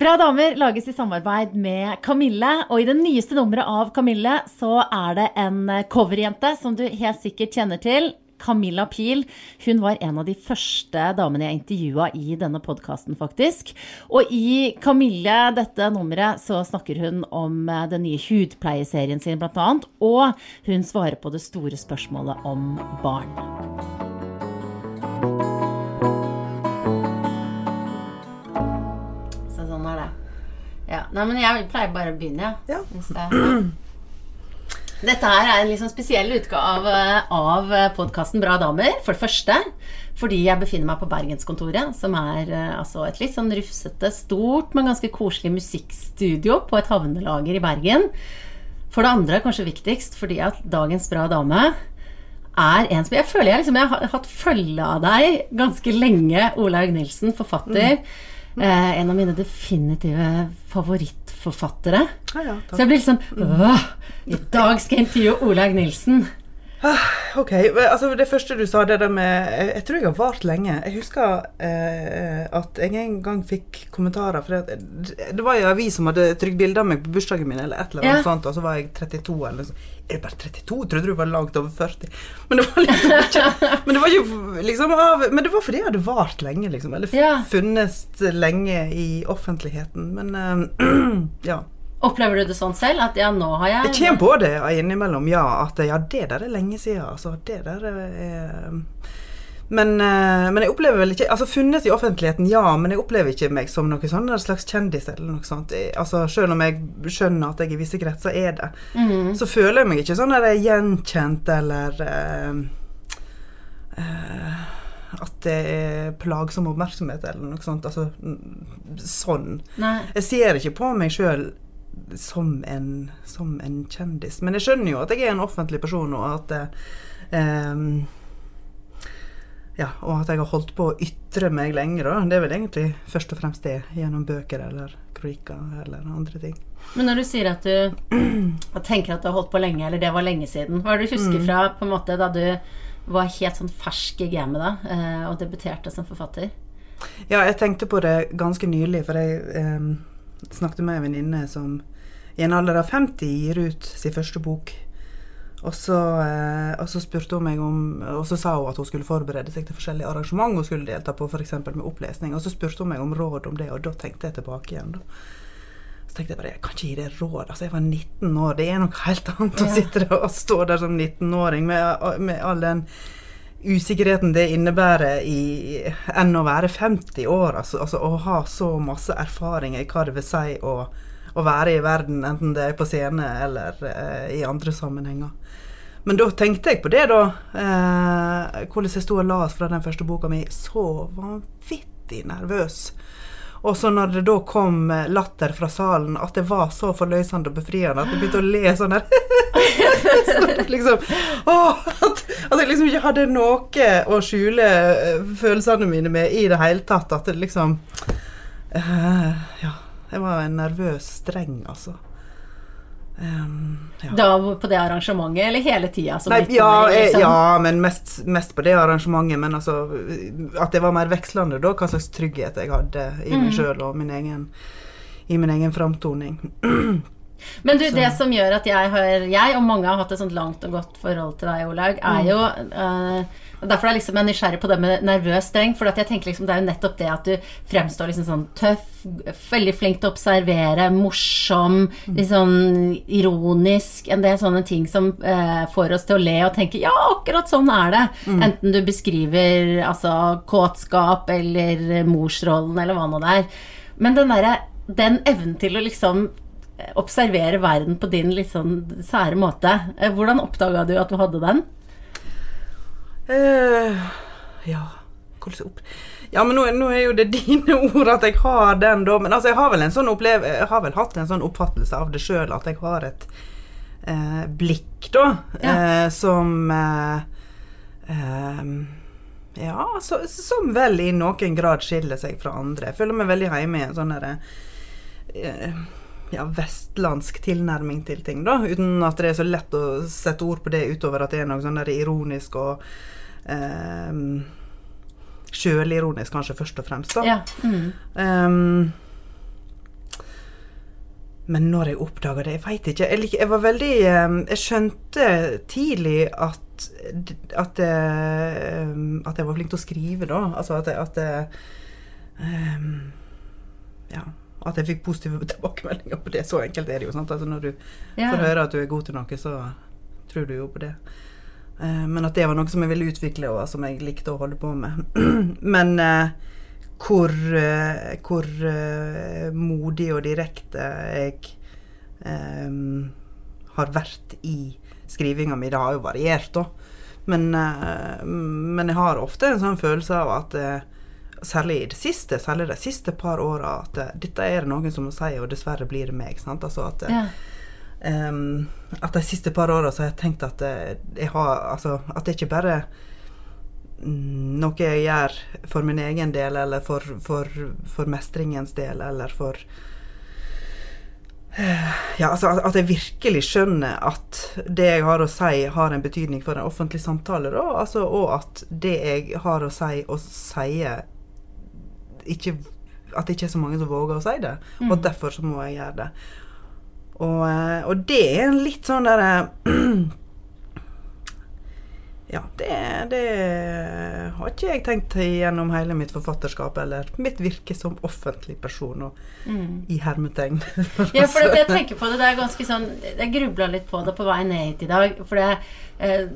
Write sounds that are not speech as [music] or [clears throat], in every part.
Bra damer lages i samarbeid med Kamille, og i det nyeste nummeret av Kamille så er det en coverjente som du helt sikkert kjenner til. Camilla Pil. Hun var en av de første damene jeg intervjua i denne podkasten, faktisk. Og i Camille, dette nummeret, så snakker hun om den nye hudpleieserien sin, annet. Og hun svarer på det store spørsmålet om barn. Ja. Nei, men jeg pleier bare å begynne, Ja. ja. Dette her er en litt sånn spesiell utgave av podkasten Bra damer. For det første fordi jeg befinner meg på Bergenskontoret, som er eh, altså et litt sånn rufsete, stort, men ganske koselig musikkstudio på et havnelager i Bergen. For det andre, kanskje viktigst, fordi at dagens Bra dame er en som Jeg føler jeg liksom jeg har hatt følge av deg ganske lenge, Olaug Nilsen, forfatter. Eh, en av mine definitive favorittforfattere. Ja, ja, Så jeg blir liksom sånn I dag skal jeg intervjue Olaug Nilsen. Ok, altså Det første du sa, det der med Jeg, tror jeg har vart lenge. Jeg husker eh, at jeg en gang fikk kommentarer. For det, det var en avis som hadde trykt bilder av meg på bursdagen min, eller et eller annet Ja. sånt, og så var jeg 32 eller noe. Er du bare 32? Trodde du var langt over 40. Men det var liksom ikke [laughs] Men det var jo liksom av Men det var fordi jeg hadde vart lenge, liksom. Eller funnes lenge i offentligheten. Men eh, [clears throat] ja. Opplever du det sånn selv? At ja, nå har jeg Jeg kommer på det innimellom, ja. At ja, det der er lenge siden. Altså, det der er men, eh, men jeg opplever vel ikke Altså funnes i offentligheten, ja, men jeg opplever ikke meg som noe sånn slags kjendis eller noe sånt. Altså, selv om jeg skjønner at jeg i visse kretser er det, Mhm. så føler jeg meg ikke sånn at jeg er gjenkjent eller uh, uh, At det er plagsom oppmerksomhet eller noe sånt. Altså mm, sånn. Nei. Jeg ser ikke på meg sjøl som en, som en kjendis. Men jeg skjønner jo at jeg er en offentlig person, og at eh, ja, og at jeg har holdt på å ytre meg lenge, da. Det er vel egentlig først og fremst det, gjennom bøker eller kronikker eller andre ting. Men når du sier at du [clears throat] tenker at du har holdt på lenge, eller det var lenge siden, hva er det du husker fra på en måte da du var helt sånn fersk i gamet da, eh, og debuterte som forfatter? Ja, jeg tenkte på det ganske nylig, for jeg em, snakket med en venninne som i en alder av 50 gir ut sin første bok. Og så, eh, og så spurte hun meg om Og så sa hun at hun skulle forberede seg til forskjellige arrangement hun skulle delta på, f.eks. med opplesning. Og så spurte hun meg om råd om det, og da tenkte jeg tilbake igjen. da. Så tenkte jeg bare jeg kan ikke gi det råd. Altså, jeg var 19 år. Det er noe helt annet å sitte der og stå der som 19-åring med, med all den usikkerheten det innebærer i, enn å være 50 år. Altså, altså å ha så masse erfaring i hva det vil si å, å være i verden, enten det er på scene eller eh, i andre sammenhenger. Men da tenkte jeg på det, da. Eh, hvordan jeg sto og las fra den første boka mi. Så vanvittig nervøs. Og så når det da kom eh, latter fra salen, at det var så forløsende og befriende at jeg begynte å le sånn [laughs] så liksom, å, at, at jeg liksom ikke hadde noe å skjule eh, følelsene mine med i det hele tatt. At det liksom uh, Ja. Jeg var en nervøs streng, altså. Em, ja. Da på det arrangementet, eller hele tida? Nei, ja, eh, liksom? ja, men mest, mest på det arrangementet. Men altså At det var mer vekslende da, hva slags trygghet jeg hadde i meg Mhm. sjøl og min egen, i min egen framtoning. [clears throat] Men du, det som gjør at jeg, har, jeg og mange har hatt et sånt langt og godt forhold til deg, Olaug, er jo eh, og Derfor er jeg liksom nysgjerrig på det med nervøs streng. For at jeg tenker liksom det er jo nettopp det at du fremstår liksom sånn tøff, veldig flink til å observere, morsom, litt sånn ironisk. En del sånne ting som uh, får oss til å le og tenke ja, akkurat sånn er det. Enten du beskriver altså kåtskap eller morsrollen eller hva nå det er. Men den derre den evnen til å liksom observere verden på din litt sånn sære måte. Eh, Hvordan oppdaga du at du hadde den? Uh, ja. Ja, men nå, nå er jo det [laughs] dine ord at jeg har den, da. Men altså, jeg har vel en sånn. Jeg har vel hatt en sånn oppfattelse av det sjøl, at jeg har et eh, blikk, da, Ja. eh, som eh, eh, Ja, så, som vel i noen grad skiller seg fra andre. Jeg føler meg veldig hjemme i en sånn derre ja, vestlandsk tilnærming til ting, da. Uten at det er så lett å sette ord på det utover at det er noe sånn der ironisk og eh, Sjølironisk, kanskje, først og fremst. da. Ja. Mm. Um, men når jeg oppdaga det Jeg veit ikke. Jeg, jeg var veldig eh, Jeg skjønte tidlig at at jeg, eh, at jeg var flink til å skrive, da. Altså at jeg, at jeg um, Ja. At jeg fikk positive [laughs] tilbakemeldinger på det. Så enkelt er det jo. sant? Altså Når du Ja. får høre at du er god til noe, så tror du jo på det. Eh, Men at det var noe som jeg ville utvikle, og som jeg likte å holde på med. [clears throat] Men eh, hvor, eh, hvor eh, modig og direkte jeg eh, har vært i skrivinga mi. Det har jo variert, da. Men, eh, men jeg har ofte en sånn følelse av at Særlig i det siste, særlig de siste par åra, at eh, dette er det noen som må si, og dessverre blir det meg. sant? Altså at eh, Ja. um, at de siste par åra så har jeg tenkt at eh, jeg har Altså at det ikke bare mm, noe jeg gjør for min egen del, eller for, for, for mestringens del, eller for Ja, altså at jeg virkelig skjønner at det jeg har å si, har en betydning for en offentlig samtale, da. Altså, og at det jeg har å si, og sier ikke At det ikke er så mange som våger å si det. Og derfor så må jeg gjøre det. Og, eh, og det er en litt sånn derre [clears throat] Ja, det, det har ikke jeg tenkt gjennom hele mitt forfatterskap eller mitt virke som offentlig person, og Mm. i hermetegn. [laughs] Ja, for det, jeg tenker på det, det er ganske sånn Jeg grubla litt på det på vei ned hit i dag. For det eh,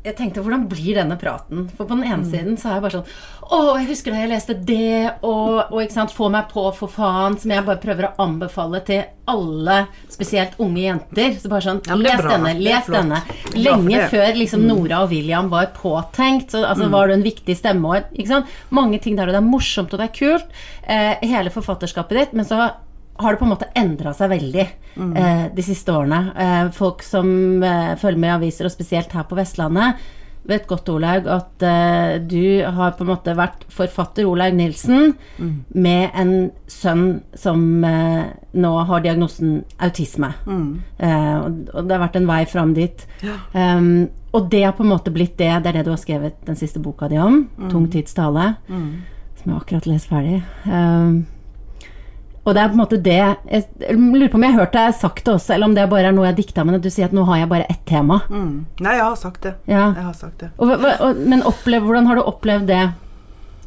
Jeg tenkte, hvordan blir denne praten? For på den ene siden så er jeg bare sånn Å, jeg husker da jeg leste det, og, og ikke sant, Få meg på, for faen, som jeg bare prøver å anbefale til alle, spesielt unge jenter. Så bare sånn Ja, Les bra. denne, les denne. Lenge før liksom Nora og William var påtenkt, så altså, var du en viktig stemme. Og, ikke sant? Mange ting der, og det er morsomt og det er kult, eh, hele forfatterskapet ditt, men så har det på en måte endra seg veldig eh, de siste årene. Eh, folk som eh, følger med i aviser, og spesielt her på Vestlandet, vet godt, Olaug, at eh, du har på en måte vært forfatter Olaug Nilsen med en sønn som eh, nå har diagnosen autisme. Eh, og, og det har vært en vei fram dit. Um, og det har på en måte blitt det. Det er det du har skrevet den siste boka di om. 'Tung tids tale'. Som jeg akkurat lest ferdig. Um, og det er på en måte det Jeg lurer på om jeg har hørt deg sagt det også, eller om det bare er noe jeg dikta, men at du sier at nå har jeg bare ett tema. Mm. Nei, jeg har sagt det. Ja. Jeg har sagt det. Og, og, men opplev, hvordan har du opplevd det?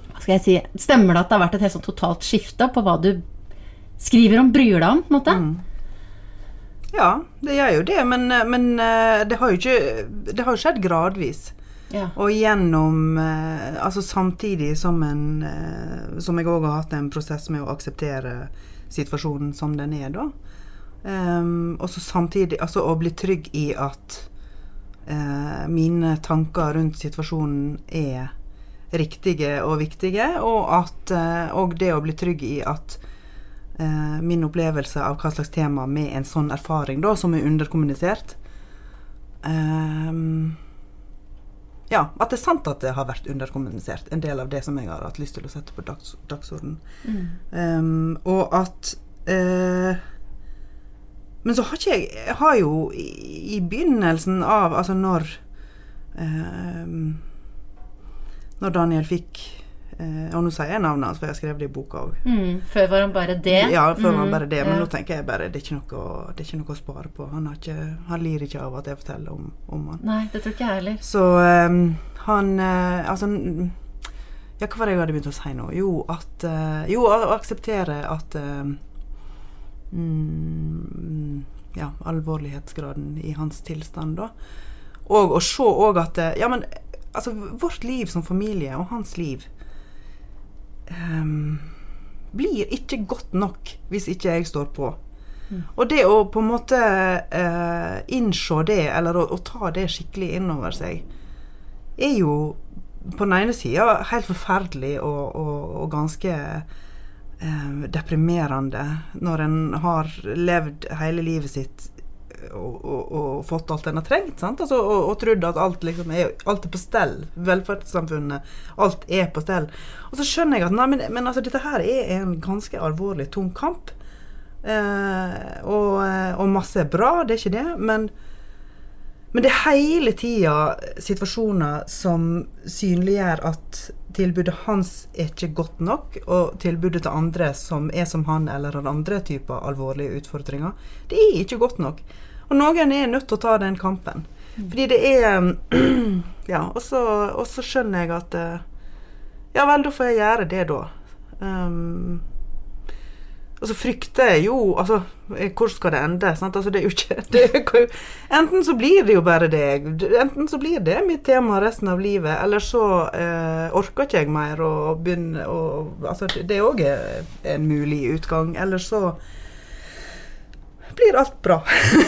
Hva skal jeg si? Stemmer det at det har vært et helt sånn totalt skifte på hva du skriver om, bryr deg om? på en måte? Ja, det gjør jo det, men, men eh, det har jo ikke Det har jo skjedd gradvis. Og gjennom eh, Altså samtidig som en eh, Som jeg òg har hatt en prosess med å akseptere situasjonen som den er, da. Um, og så samtidig Altså å bli trygg i at eh, mine tanker rundt situasjonen er riktige og viktige, og at eh, Og det å bli trygg i at eh, min opplevelse av hva slags tema med en sånn erfaring, da, som er underkommunisert ehm, ja, at det er sant at det har vært underkommunisert. En del av det som jeg har hatt lyst til å sette på dags dagsordenen. Um, og at uh, Men så har ikke jeg Jeg har jo i, i begynnelsen av Altså når ehm, Når Daniel fikk Og nå sier jeg navnet hans, for jeg har skrevet det i boka òg. Mm, før var han bare det. Ja, før var Mm, han bare det. Men ja. nå tenker jeg bare det er ikke noe, det er ikke noe å spare på. Han, har ikke, han lir ikke av at jeg forteller om, om han. Nei, det tror ikke jeg heller. Så um, han uh, Altså mm, Ja, hva var det jeg hadde begynt å si nå? Jo, at uh, Jo, å akseptere at uh, mm, Ja, alvorlighetsgraden i hans tilstand, da. Og å se òg at eh, Ja, men altså, vårt liv som familie, og hans liv ehm, blir ikke godt nok hvis ikke jeg står på. Og det å på en måte uh, innse det, eller å, å ta det skikkelig innover seg, er jo på den ene sida helt forferdelig og, og, og ganske uh, deprimerende når en har levd hele livet sitt og, og, og fått alt en har trengt. Altså, og, og trodd at alt, liksom er, alt er på stell. Velferdssamfunnet. Alt er på stell. Og så skjønner jeg at nei, men, men altså, dette her er en ganske alvorlig, tung kamp. Eh, og, eh, masse er bra, det er ikke det, men men det er hele tida situasjoner som synliggjør at tilbudet hans er ikke godt nok, og tilbudet til andre som er som han eller har andre typer alvorlige utfordringer, det er ikke godt nok. Og noen er nødt til å ta den kampen. Fordi det er [clears throat] Ja, og så, skjønner jeg at eh, Ja vel, da får jeg gjøre det, da. Um, og så frykter jeg jo Altså, eh, hvor skal det ende? Altså, det er jo ikke [laughs] det Enten så blir det jo bare det. Enten så blir det mitt tema resten av livet, eller så eh, orker ikke jeg mer å begynne å Altså, det er også en mulig utgang. Eller så blir alt bra.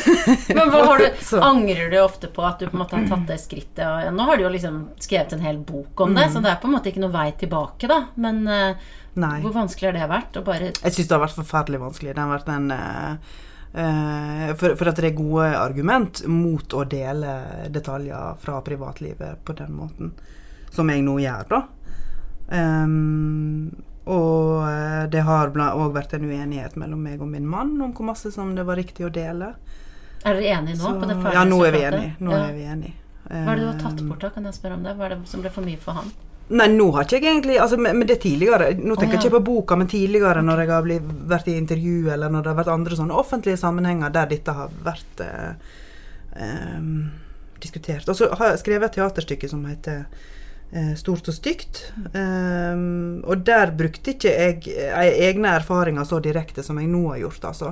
[laughs] Men hva har du, [laughs] angrer du ofte på at du på en måte har tatt det skrittet? Og, nå har du jo liksom skrevet en hel bok om Mm. det, så det er på en måte ikke noe vei tilbake, da. Men eh, Nei. hvor vanskelig har det vært? Å bare Jeg syns det har vært forferdelig vanskelig. Det har vært en eh, eh, for, for at det er gode argument mot å dele detaljer fra privatlivet på den måten som jeg nå gjør, da. Ehm, og eh, det har òg vært en uenighet mellom meg og min mann om hvor masse som det var riktig å dele. Er dere enige nå? Så- på det ja, nå er vi enige. Nå Ja. er vi enige. Hva er det du har tatt Ehm, bort, da? Kan jeg spørre om det? Hva er det som ble for mye for han? Nei, nå har ikke jeg egentlig altså, men, det tidligere Nå Å, tenker jeg ja. ikke på boka, men tidligere når jeg har blitt, vært i intervju, eller når det har vært andre sånne offentlige sammenhenger der dette har vært eh, eh, diskutert. Og så har jeg skrevet et teaterstykke som heter eh, Stort og stygt. Um, og der brukte ikke jeg eh, egne erfaringer så direkte som jeg nå har gjort, altså.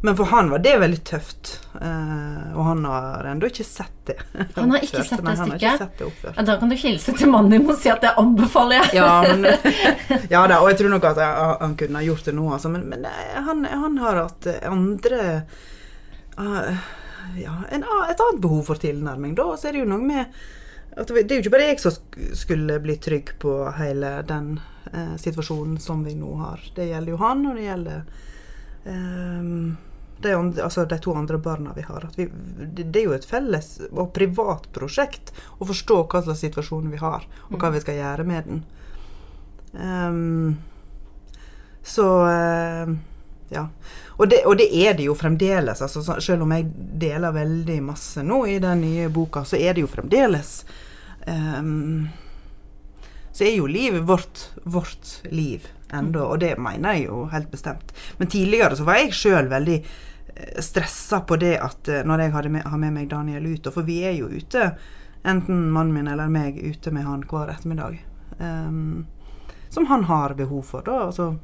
Men for han var det veldig tøft. uh, og han har ennå ikke sett det. [laughs] Han har ikke sett det stykket? Ja, Da kan du hilse til mannen din og si at det anbefaler jeg. Ja, men, [laughs] ja da, og jeg tror nok at jeg, han kunne ha gjort det nå, altså. Men, men eh, han, han har hatt eh, andre uh, Ja, en, et annet behov for tilnærming. Da så er det jo noe med at det er jo ikke bare jeg som skulle bli trygg på hele den eh, situasjonen som vi nå har. Det gjelder jo han, og det gjelder eh, de, andre, altså de to andre barna vi har. Vi, det, det er jo et felles og privat prosjekt å forstå hva slags situasjon vi har, og hva vi skal gjøre med den. Um, så eh, ja. Og det, og det er det jo fremdeles. Altså, selv om jeg deler veldig masse nå i den nye boka, så er det jo fremdeles ehm, Så er jo livet vårt vårt liv ennå, og det mener jeg jo helt bestemt. Men tidligere så var jeg sjøl veldig eh, stressa på det at eh, når jeg hadde med, har med meg Daniel ut, for vi er jo ute, enten mannen min eller meg, ute med han hver ettermiddag. Um, som han har behov for, da. Altså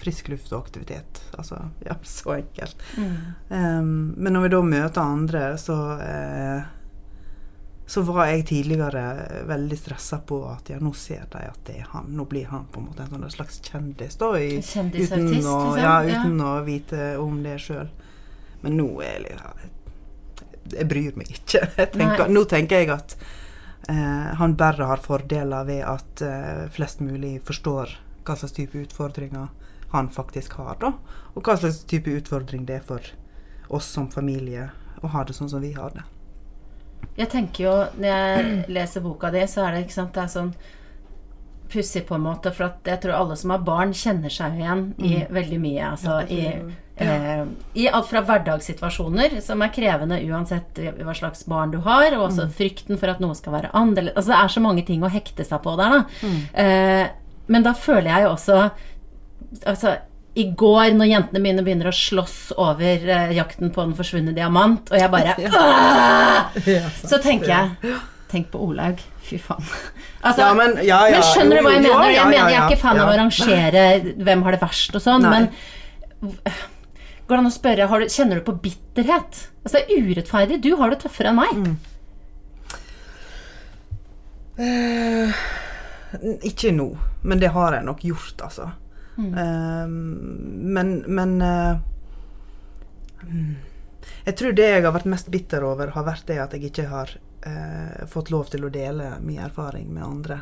frisk luft og aktivitet. Altså, ja, [laughs] så enkelt. Mm. Um, men når vi da møter andre, så eh, så var jeg tidligere veldig stressa på at ja, nå ser de at det er han. Nå blir han på en måte en sånn slags kjendis, da. I, uten, Kjendisartist, å, liksom. ja, Ja. å vite om det sjøl. Men nå er jeg litt- Jeg bryr meg ikke. [laughs] Tenker, nå tenker jeg at eh, han bare har fordeler ved at eh, flest mulig forstår hva slags type utfordringer han faktisk har, da. Og hva slags type utfordring det er for oss som familie å ha det sånn som vi har det. Jeg tenker jo, når jeg leser boka di, så er det ikke sant, det er sånn pussig på en måte, for at jeg tror alle som har barn, kjenner seg igjen i veldig mye. Altså i, eh, i alt fra hverdagssituasjoner, som er krevende uansett hva slags barn du har, og også frykten for at noe skal være annerledes. Altså det er så mange ting å hekte seg på der, da. Eh, men da føler jeg jo også Altså i går, når jentene mine begynner å slåss over eh, jakten på den forsvunne diamant, og jeg bare [laughs] «Åh!» Så tenker jeg Tenk på Olaug. Fy faen. [laughs] Altså, Ja, men- ja, ja, men skjønner du hva jeg mener? Jeg ja, mener ja, jeg er ikke fan av å ja. rangere hvem har det verst og sånn, men Går det an å spørre, har du, kjenner du på bitterhet? Altså Det er urettferdig. Du har det tøffere enn meg. Mm. Eh, ikke nå, men det har jeg nok gjort, altså. Eh, men men eh, mm, Jeg tror det jeg har vært mest bitter over, har vært det at jeg ikke har eh, fått lov til å dele min erfaring med andre.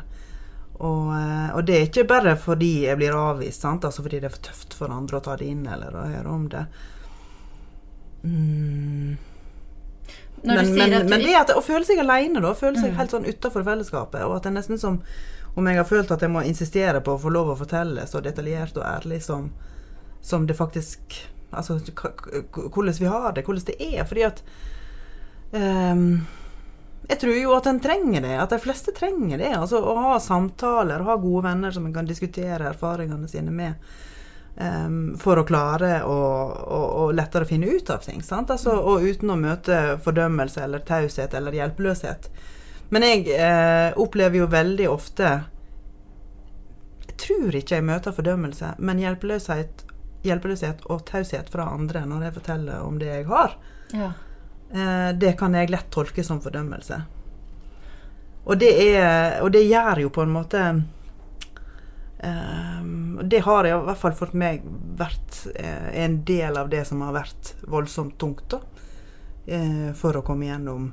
Og, eh, og det er ikke bare fordi jeg blir avvist, sant? altså fordi det er for tøft for andre å ta det inn eller å høre om det. Mm. Men, men, men det at å føle seg alene, da. Føle Mm. seg helt sånn utafor fellesskapet. Og at det er nesten som om jeg har følt at jeg må insistere på å få lov å fortelle så detaljert og ærlig som, som det faktisk Altså hvordan vi har det, hvordan det er. Fordi at um, jeg tror jo at en trenger det. At de fleste trenger det. Altså Å ha samtaler, ha gode venner som en kan diskutere erfaringene sine med. Um, for å klare å, å, å, lettere finne ut av ting. Sant? Altså, og uten å møte fordømmelse eller taushet eller hjelpeløshet. Men jeg eh, opplever jo veldig ofte Jeg tror ikke jeg møter fordømmelse, men hjelpeløshet, hjelpeløshet og taushet fra andre når jeg forteller om det jeg har. Ja. Eh, det kan jeg lett tolke som fordømmelse. Og det, er, og det gjør jo på en måte Um, det har i hvert fall for meg vært eh, en del av det som har vært voldsomt tungt. da, eh, For å komme gjennom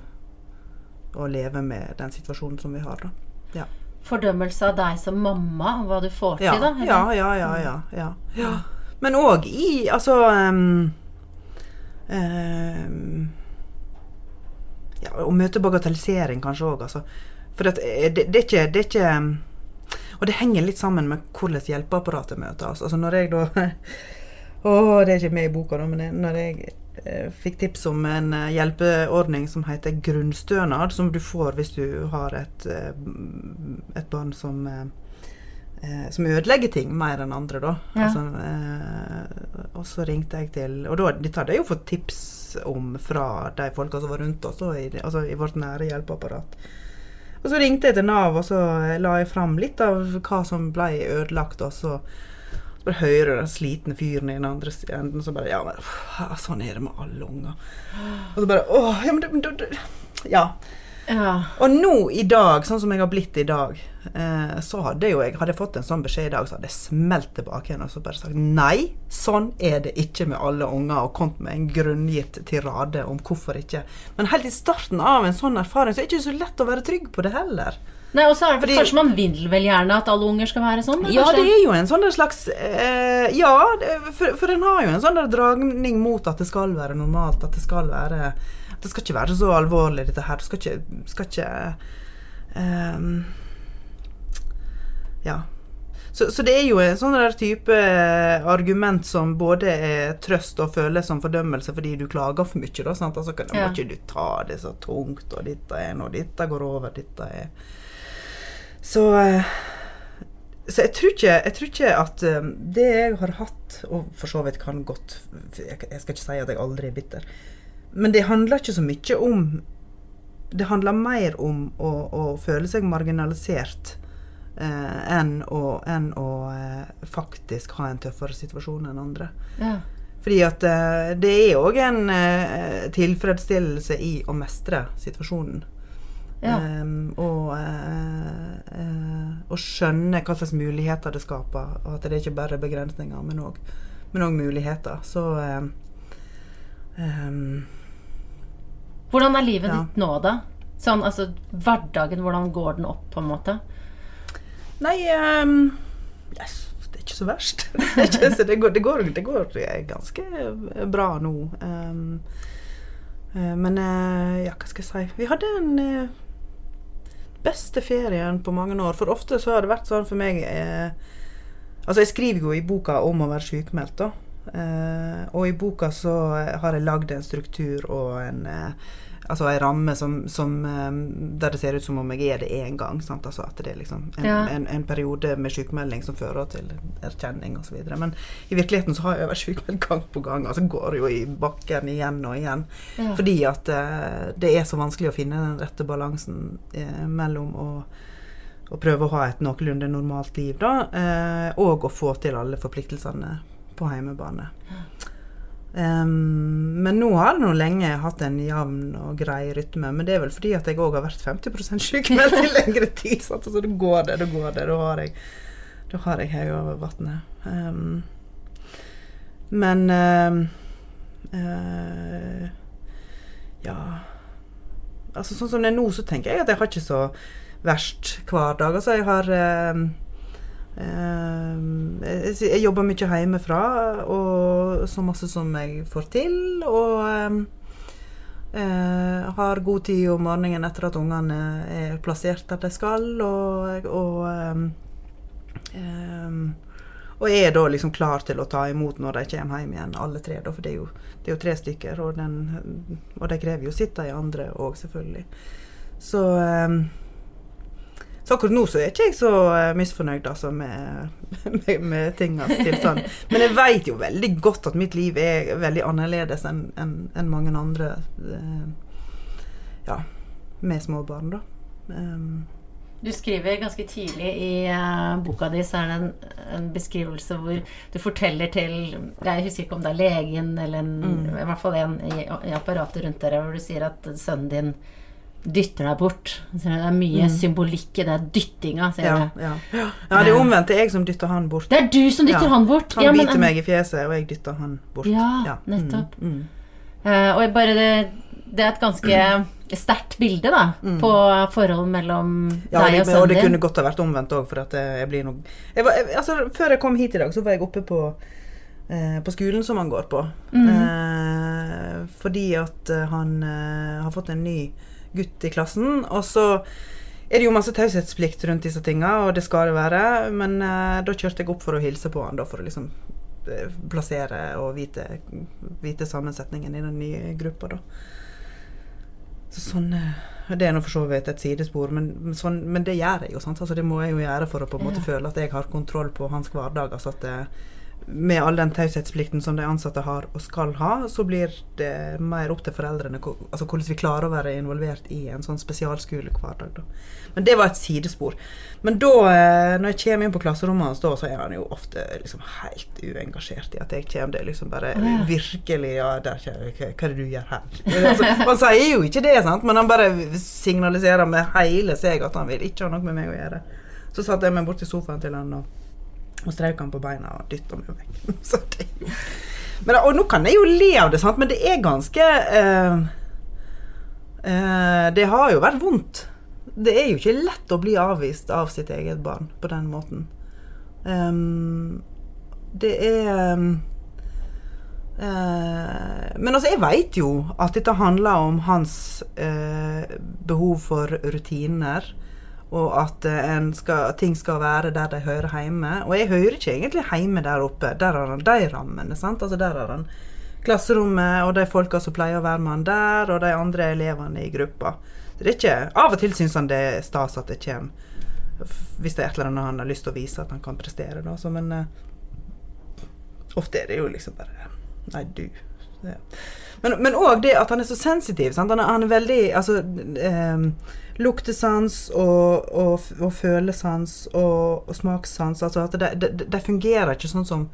og leve med den situasjonen som vi har. da. Ja. Fordømmelse av deg som mamma, hva du får til, da? Ja, ja, ja. ja, ja, ja. Men òg i Altså ja, Å møte bagatellisering kanskje òg, altså. For det, det, er ikke, det er ikke og det henger litt sammen med hvordan hjelpeapparatet møter oss. Altså når jeg da [laughs] Å, det er ikke med i boka, da, men når jeg eh, fikk tips om en eh, hjelpeordning som heter grunnstønad, som du får hvis du har et, eh, et barn som eh, som ødelegger ting mer enn andre, da. Ja. Altså, eh, og så ringte jeg til Og da, dette hadde jeg jo fått tips om fra de folka som var rundt oss, i, altså i vårt nære hjelpeapparat. Og så ringte jeg til Nav, og så la jeg fram litt av hva som ble ødelagt. Og så bare hører den slitne fyren i den andre enden så bare Ja, men sånn er det med alle unger. Og så bare Åh, ja, men du, du, du. Ja. Ja. Og nå i dag, sånn som jeg har blitt i dag, eh, så hadde jo jeg Hadde fått en sånn beskjed i dag, så hadde jeg smelt tilbake igjen og så bare sagt nei, sånn er det ikke med alle unger, og kommet med en grunngitt tirade om hvorfor ikke. Men helt i starten av en sånn erfaring, så er det ikke så lett å være trygg på det heller. Nei, og så er det Fordi- Kanskje man vil vel gjerne at alle unger skal være sånn? da, Ja, kanskje? det er jo en sånn slags eh, Ja, for, for en har jo en sånn dragning mot at det skal være normalt. At det skal være Det skal ikke være så alvorlig, dette her. Du skal ikke, skal ikke ehm, Ja. Så, så det er jo en sånn der type argument som både er trøst og føles som fordømmelse fordi du klager for mye. Da, sant? Altså, kan, Ja. Må ikke du ta det så tungt, og dette er nå Dette går over, dette er Så eh, så jeg tror ikke, jeg tror ikke at um, det jeg har hatt, og for så vidt kan godt Jeg, skal ikke si at jeg aldri er bitter, men det handler ikke så mye om Det handler mer om å, å føle seg marginalisert eh, enn å, enn å eh, faktisk ha en tøffere situasjon enn andre. Ja. Fordi at eh, det er òg en eh, tilfredsstillelse i å mestre situasjonen. Ja. Ehm, og, uh, uh, og skjønne hva slags muligheter det skaper. Og at det ikke bare er begrensninger, men òg muligheter. Så um, ehm, Hvordan er livet Ja. ditt nå, da? Sånn, altså, Hverdagen, hvordan går den opp, på en måte? Nei ehm, yes, Det er ikke så verst. [laughs] det, ikke, så det, går, det, går, det går ganske bra nå. Ehm, men ja, hva skal jeg si Vi hadde en beste ferien på mange år. For ofte så har det vært sånn for meg eh, Altså, jeg skriver jo i boka om å være sykemeldt, da. Eh, og i boka så har jeg lagd en struktur og en eh, Altså en ramme som, som, eh, der det ser ut som om jeg er det én gang. Sant? Altså at det er liksom en, Ja. en, en periode med sykemelding som fører til erkjenning osv. Men i virkeligheten så har jeg vært sykemeldt gang på gang. Altså går jo i bakken igjen og igjen. Ja. Fordi at eh, det er så vanskelig å finne den rette balansen eh, mellom å, å prøve å ha et noenlunde normalt liv, da, eh, og å få til alle forpliktelsene på hjemmebane. Em, men nå har jeg nå lenge hatt en jevn og grei rytme. Men det er vel fordi at jeg òg har vært 50% sykemeldt i lengre tid. Så Så da går det, da går det. Da har jeg, jeg høy over vannet. Um, men em, uh, Ja Altså Sånn som det er nå, så tenker jeg at jeg har ikke så verst hver dag. Altså jeg har em, jeg, jeg jobber mye hjemmefra, og så masse som jeg får til. Og em, eh, har god tid om morgenen etter at ungene er plassert der de skal. Og, og, em, og er da liksom klar til å ta imot når de kommer hjem igjen, alle tre. Da, for det er, jo, det er jo tre stykker, og, den, og de krever jo sitt, de andre òg, selvfølgelig. Så um, så akkurat nå så er ikke jeg så uh, misfornøyd altså, med, [laughs] med, med tingas tilstand. Men jeg vet jo veldig godt at mitt liv er veldig annerledes enn en, en mange andre uh, ja, med små barn, da. Um, du skriver ganske tidlig i uh, boka di så er det en, en, beskrivelse hvor du forteller til Jeg husker ikke om det er legen eller en, mm. i hvert fall en i, i, apparatet rundt dere, hvor du sier at sønnen din dytter deg bort. Så det er mye mm. symbolikk i det dyttinga. Ja, ja. ja, det er omvendt. Det er jeg som dytter han bort. Det er du som dytter han bort? Han biter meg i fjeset, og jeg dytter han bort. Ja, nettopp. Mm. Uh, og bare det, det er et ganske sterkt bilde da, mm. på forhold mellom ja, deg og sønnen din. Og det kunne godt ha vært omvendt òg, for at jeg blir noe jeg var, jeg, altså, Før jeg kom hit i dag, så var jeg oppe på, eh, på skolen som han går på. Mm. Eh, fordi at eh, han eh, har fått en ny gutt i klassen. Og så er det jo masse taushetsplikt rundt disse tinga, og det skal det være. Men eh, da kjørte jeg opp for å hilse på han, da, for å liksom eh, plassere og vite, vite sammensetningen i den nye gruppa, da. Så sånn eh, Det er nå for så vidt et sidespor, men, sånn, men, det gjør jeg jo. sant? Altså, det må jeg jo gjøre for å på en måte føle at jeg har kontroll på hans hverdag. altså at det, med all den taushetsplikten som de ansatte har og skal ha, så blir det mer opp til foreldrene altså hvordan vi klarer å være involvert i en sånn spesialskolehverdag. Men det var et sidespor. Men da, eh, når jeg kommer inn på klasserommet hans, da, så er han jo ofte liksom helt uengasjert i at jeg kommer. Det er liksom bare virkelig Ja, der Hva er det du gjør her? Altså, han sier jo ikke det, sant? men han bare signaliserer med hele seg at han vil ikke ha noe med meg å gjøre. Så satte jeg meg bort til sofaen til han og og strøk han på beina og dytta meg vekk. [laughs] Men, Og nå kan jeg jo le av det, sant? men det er ganske uh, uh, Det har jo vært vondt. Det er jo ikke lett å bli avvist av sitt eget barn på den måten. Um, det er um, uh, Men altså, jeg veit jo at dette handler om hans behov for rutiner og at eh, skal, ting skal være der de hører hjemme. Og jeg hører ikke egentlig hjemme der oppe. Der har han de rammene. sant? Altså Der har han klasserommet og de folka som pleier å være med han der, og de andre elevene i gruppa. Det er ikke, Av og til syns han det er stas at det kommer hvis det er et eller annet han har lyst til å vise at han kan prestere. Da. Så, men uh, ofte er det jo liksom bare Nei, du. Det. Men òg det at han er så sensitiv. Sant? Han, er, han er veldig Altså um, luktesans og, og, og følesans og, og, smakssans. Altså at det, det, det, fungerer ikke sånn som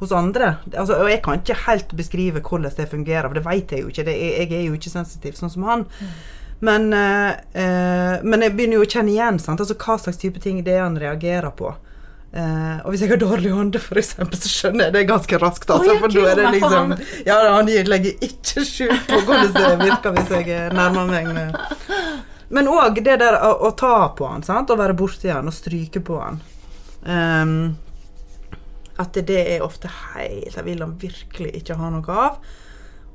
hos andre. Altså, og jeg kan ikke helt beskrive hvordan det fungerer, for det vet jeg jo ikke. Det, jeg, er jo ikke sensitiv sånn som han. Men, eh, eh, men jeg begynner jo å kjenne igjen sant? Altså, hva slags type ting det er han reagerer på. Uh, og hvis jeg har dårlig ånde, f.eks., så skjønner jeg det ganske raskt. Altså, oh, for nå er det liksom Ja, han legger ikke skjul på hvordan det virker hvis jeg nærmer meg med men òg det der å, å, ta på han, sant? å være borti han og stryke på han. Um, at det, er ofte helt Det vil han virkelig ikke ha noe av.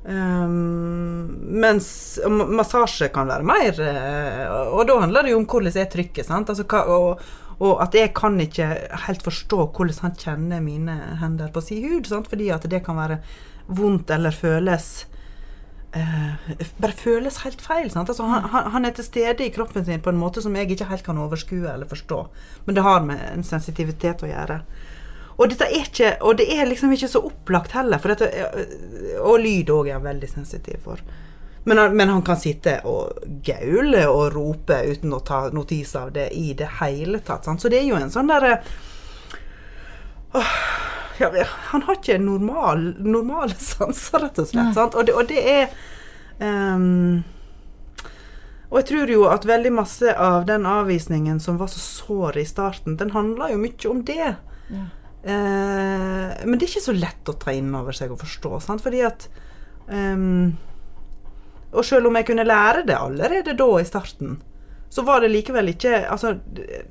Um, mens massasje kan være mer uh, Og da handler det jo om hvordan jeg trykker. Sant? Altså, og, og, at jeg kan ikke helt forstå hvordan han kjenner mine hender på sin hud. Sant? Fordi at det kan være vondt eller føles eh, bare føles helt feil. Altså, han, han, er til stede i kroppen sin på en måte som jeg ikke helt kan overskue eller forstå. Men det har med en sensitivitet å gjøre. Og, ikke, og det er liksom ikke så opplagt heller. Dette, eh, og lyd òg er han veldig sensitiv for. Men han, men han, kan sitte og gaule og rope uten å ta notis av det i det hele tatt. Sant? Så det er jo en sånn derre ja, Han har ikke normal, normale [laughs] sanser, rett og slett. Og det, og, det, er um, Og jeg tror jo at veldig masse av den avvisningen som var så sår i starten, den handla jo mye om det. Ja. Uh, men det er ikke så lett å ta inn over seg og forstå, sant? fordi at um, Og selv om jeg kunne lære det allerede da i starten, så var det likevel ikke Altså,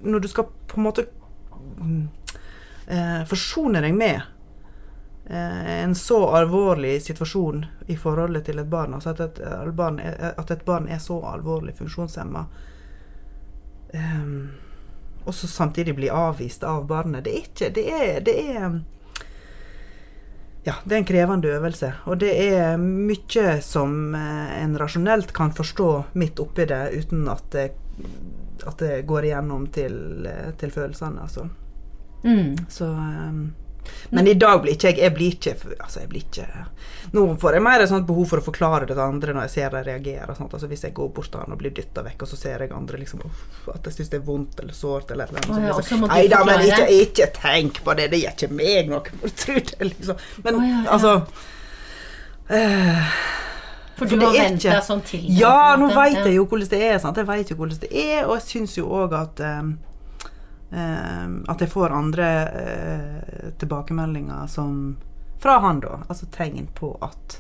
når du skal på en måte eh, forsone deg med eh, en så alvorlig situasjon i forholdet til et barn, altså at et, barn er, at et barn er så alvorlig funksjonshemma, eh, og så samtidig bli avvist av barnet. Det er ikke Det er, det er ja, det er en krevende øvelse. Og det er mye som eh, en rasjonelt kan forstå midt oppi det, uten at det, at det går igjennom til, eh, til følelsene, altså. Mm. Så um, Men i dag blir ikke jeg Jeg blir ikke Altså, jeg blir ikke Nå får jeg mer et sånt behov for å forklare det til andre når jeg ser dem reagere. Sånt. Altså, hvis jeg går bort til han og blir dytta vekk, og så ser jeg andre liksom at jeg syns det er vondt eller sårt eller noe ja, så Nei da, men ikke, ikke tenk på det. Det gjør ikke meg noe. [laughs] Det, liksom. Men oh, ja, ja. altså eh, For du har vent deg sånn til Ja, nå veit jeg jo hvordan det er. Sant? Jeg veit jo hvordan det er, og jeg syns jo òg at eh, At jeg får andre eh, tilbakemeldinger som Fra han, da. Altså tegn på at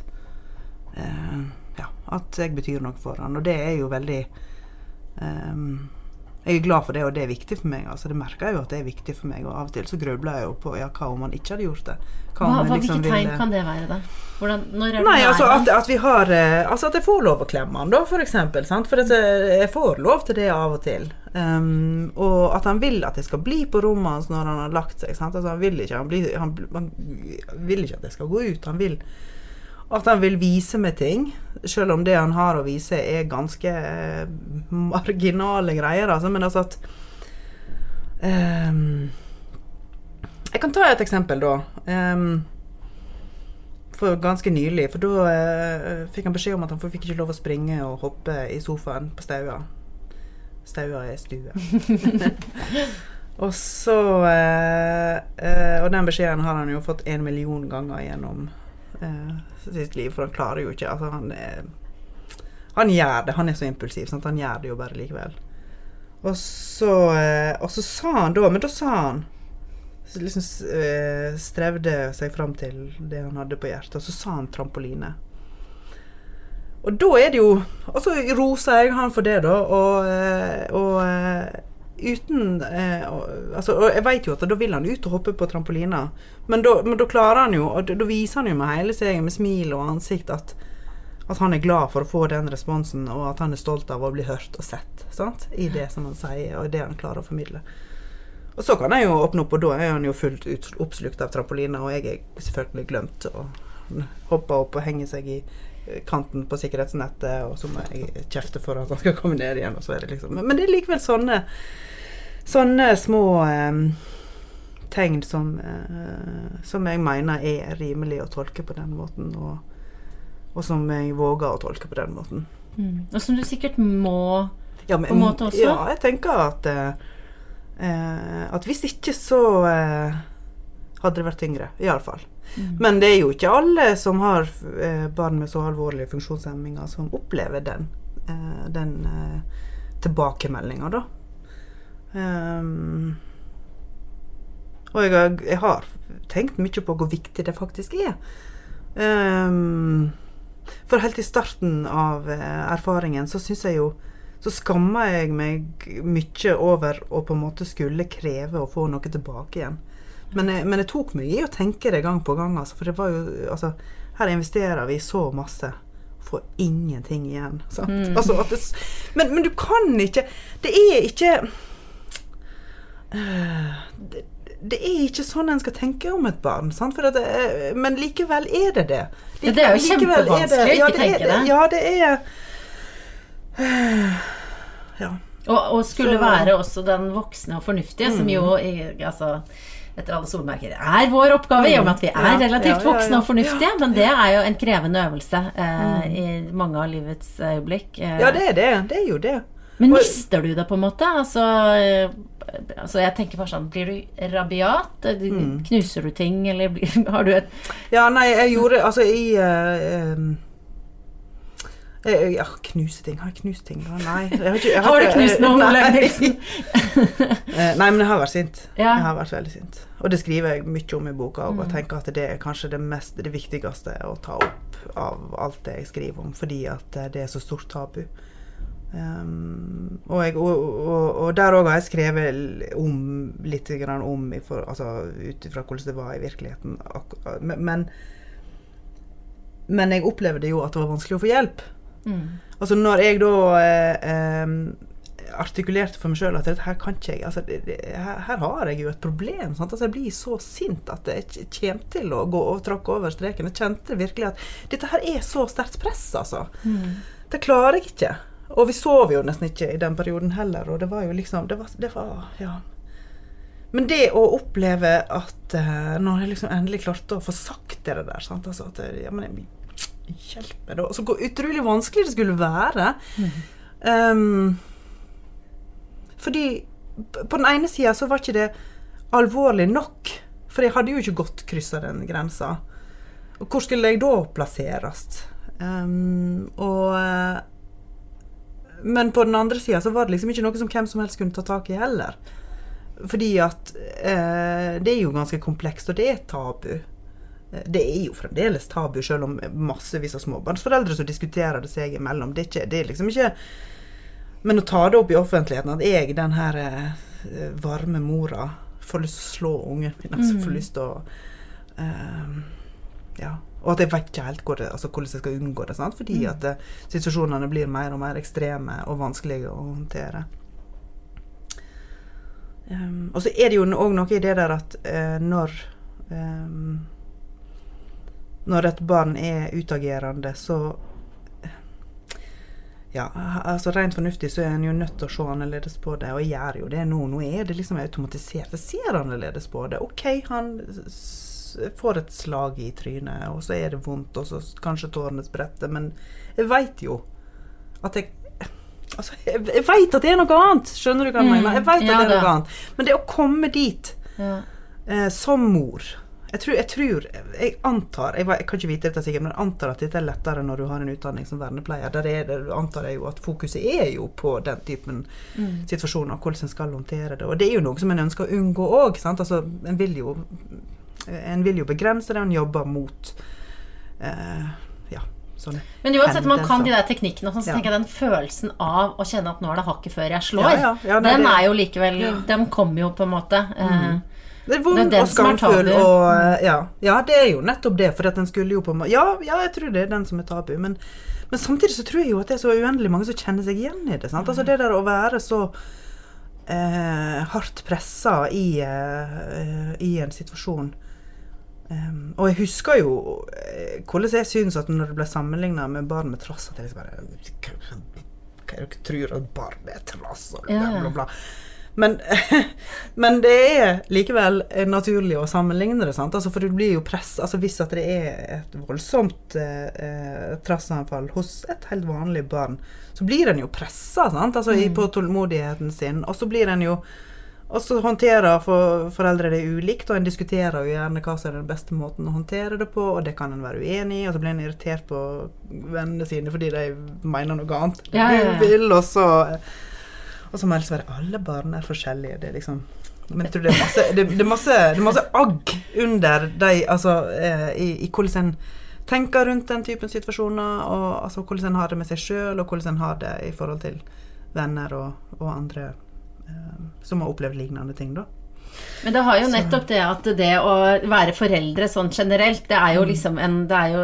eh, Ja, at jeg betyr noe for han. Og det er jo veldig eh, jeg er glad for det, og det er viktig for meg. Altså, det merker jeg jo at det er viktig for meg. Og av og til så grubler jeg jo på ja, hva om han ikke hadde gjort det. Hva, hva, hva, liksom hvilke tegn ville- kan det være, da? Hvordan, er Nei, altså at, at vi har eh, Altså at jeg får lov å klemme han, da, for eksempel. Sant? For at jeg, får lov til det av og til. Um, og at han vil at jeg skal bli på rommet hans når han har lagt seg. Sant? Altså, han, vil ikke, han, blir, han, han vil ikke at jeg skal gå ut. Han vil at han vil vise meg ting, selv om det han har å vise er ganske eh, marginale greier. Altså. Men altså at um, Jeg kan ta et eksempel, da. Um, for ganske nylig. For da uh, fikk han beskjed om at han fikk ikke lov å springe og hoppe i sofaen på staua. Staua er stue. [laughs] og så uh, uh, Og den beskjeden har han jo fått en million ganger gjennom sitt liv, for han klarer jo ikke Altså, han er Han gjør det. Han er så impulsiv. Sant? Han gjør det jo bare likevel. Og så, eh, og så sa han da Men da sa han liksom eh, strevde seg fram til det han hadde på hjertet, og så sa han trampoline. Og da er det jo Og så roser jeg han for det, da, og, eh, og eh, uten eh, altså, Og jeg vet jo at da vil han ut og hoppe på trampolina, men da, men da klarer han jo Og da viser han jo med hele seg, med smil og ansikt, at at han er glad for å få den responsen, og at han er stolt av å bli hørt og sett sant? i det som han sier, og det han klarer å formidle. Og så kan jeg jo åpne opp, og da er han jo fullt ut oppslukt av trampolina, og jeg er selvfølgelig glemt å hoppe opp og henge seg i kanten på sikkerhetsnettet, og så må jeg kjefte for at han skal komme ned igjen, det liksom men det er likevel sånne sånne små eh, tegn som, eh, som jeg mener er rimelig å tolke på den måten, og, og som jeg våger å tolke på den måten. Mm. Og som du sikkert må Ja, men, På en måte også? Ja, jeg tenker at eh, eh, At hvis ikke, så eh, hadde det vært tyngre. Iallfall. Mm. Men det er jo ikke alle som har eh, barn med så alvorlige funksjonshemminger, som opplever den, eh, den eh, tilbakemeldinga, da. Ehm, og jeg har, jeg har tenkt mye på hvor viktig det faktisk er. Um, for helt i starten av eh, erfaringen så syns jeg jo Så skamma jeg meg mye over å på en måte skulle kreve å få noe tilbake igjen. Men jeg, men jeg tok meg i å tenke det gang på gang, altså, for det var jo Altså, her investerer vi så masse. Får ingenting igjen. Mm. Altså, det, men, men du kan ikke Det er ikke det, det er ikke sånn en skal tenke om et barn. Det, men likevel er det det. Ja, det er jo Likevel kjempevanskelig å ja, ikke det tenke det. Ja, det er Ja. Og, og skulle Så- Mm. være også den voksne og fornuftige, som jo altså, etter alle solmerker er vår oppgave, i og med at vi er Mm. Relativt voksne og fornuftige. Men det er jo en krevende øvelse eh, Mm. i mange av livets øyeblikk. Eh, ja, det er det. Det er jo det. Men mister du det på en måte? Altså, eh, altså jeg tenker bare sånn Blir du rabiat? Eh, Mm. Knuser du ting, eller blir, [laughs] har du et Ja, nei, jeg gjorde Altså, i eh, ja, knuse ting. Har jeg knust ting? Nei. Jeg har, ikke, jeg Har du ikke- knust [laughs] Nei. Olaug Nilsen? Nei, men jeg har vært sint. Ja. Jeg har vært veldig sint. Og det skriver jeg mye om i boka, og Mm. jeg tenker at det er kanskje det, mest, det viktigste å ta opp av alt det jeg skriver om, fordi at det er så stort tabu. Um, og, jeg, og, og, og der òg har jeg skrevet om, litt grann om for, altså, ut ifra hvordan det var i virkeligheten. Men, men, jeg opplevde jo at det var vanskelig å få hjelp. mm. Altså når jeg da eh, eh, artikulerte for meg sjøl at her kan ikke jeg. Altså, her, her har jeg jo et problem. Sant? Altså, jeg blir så sint at jeg kommer til å gå og tråkke over streken. Jeg kjente virkelig at dette her er så sterkt press, altså. Det klarer jeg ikke. Og vi sov jo nesten ikke i den perioden heller, og det var jo liksom Det var, det var ja. Men det å oppleve at uh, når jeg liksom endelig klarte å få sagt det der sant? Altså at jeg, ja, men Hjelp meg, da. Så hvor utrolig vanskelig det skulle være. Ehm, fordi på den ene sida så var ikke det alvorlig nok. For jeg hadde jo ikke godt kryssa den grensa. Og hvor skulle jeg da plasseres? Um, og eh, Men på den andre sida så var det liksom ikke noe som hvem som helst kunne ta tak i heller. Fordi at eh, det er jo ganske komplekst, og det er tabu. Eh, Det er jo fremdeles tabu, selv om massevis av småbarnsforeldre som diskuterer det seg imellom. Det er, ikke, det er liksom ikke Men å ta det opp i offentligheten, at jeg, den her eh, varme mora, får lyst til å slå ungen min, altså får lyst til å eh, Ja. Og at jeg vet ikke helt det, altså, hvordan jeg skal unngå det. Sant? Fordi at eh, situasjonene blir mer og mer ekstreme og vanskelige å håndtere. Um, og så er det jo òg noe i det der at uh, når um, Når et barn er utagerende, så Ja, altså rent fornuftig så er en jo nødt til å se annerledes på det, og jeg gjør jo det nå. Nå er det liksom automatisert. Jeg ser annerledes på det. OK, han får et slag i trynet, og så er det vondt, og så kanskje tårene spretter, men jeg veit jo at jeg Altså, jeg, jeg veit at det er noe annet! Skjønner du hva jeg Mm, mener? Jeg vet at ja det er da. noe annet. Men det å komme dit Ja. eh, som mor jeg tror, jeg tror Jeg antar jeg, jeg kan ikke vite dette sikkert, men jeg antar at dette er lettere når du har en utdanning som vernepleier. Der er det, antar jeg jo at fokuset er jo på den typen Mm. situasjoner, hvordan en skal håndtere det. Og det er jo noe som en ønsker å unngå òg. Altså, en vil jo En vil jo begrense det, en jobber mot eh, ja, sånne Men uansett, man kan de der teknikkene, så Ja. tenker jeg den følelsen av å kjenne at nå er det hakket før jeg slår, Ja, ja, nei, den det- er jo likevel. Den kommer jo på en måte. Eh, Det er vond Det er den og skamfull og eh, ja, ja, det er jo nettopp det. For at den skulle jo på ja, ja, jeg tror det er den som er tabu. Men, men samtidig så tror jeg jo at det er så uendelig mange som kjenner seg igjen i det. Sant? Altså det der å være så eh, hardt pressa i, eh, i en situasjon. Um, og jeg husker jo eh, hvordan jeg syns at når det ble sammenligna med barn med trass At jeg liksom bare Hva er det dere tror at barn med trass og bla, bla, bla. Men, [laughs] men det er likevel eh, naturlig å sammenligne det. Sant? Altså, for det blir jo press altså Hvis at det er et voldsomt eh, eh, trassanfall hos et helt vanlig barn, så blir en jo pressa altså, mm. på tålmodigheten sin. Og så blir en jo og så håndterer for, foreldre det ulikt, og en diskuterer jo gjerne hva som er den beste måten å håndtere det på, og det kan en være uenig i, og så blir en irritert på vennene sine fordi de mener noe annet enn Ja, ja, ja. du vil, og så Og så må ellers være alle barn er forskjellige. Det er liksom Men jeg tror det er masse, det, det er masse, det er masse agg under de Altså eh, i, i hvordan en tenker rundt den typen situasjoner, og altså hvordan en har det med seg sjøl, og hvordan en har det i forhold til venner og, og andre som har opplevd lignende ting, da. Men det har jo nettopp det at det å være foreldre sånn generelt, det Mm. er jo liksom en Det er jo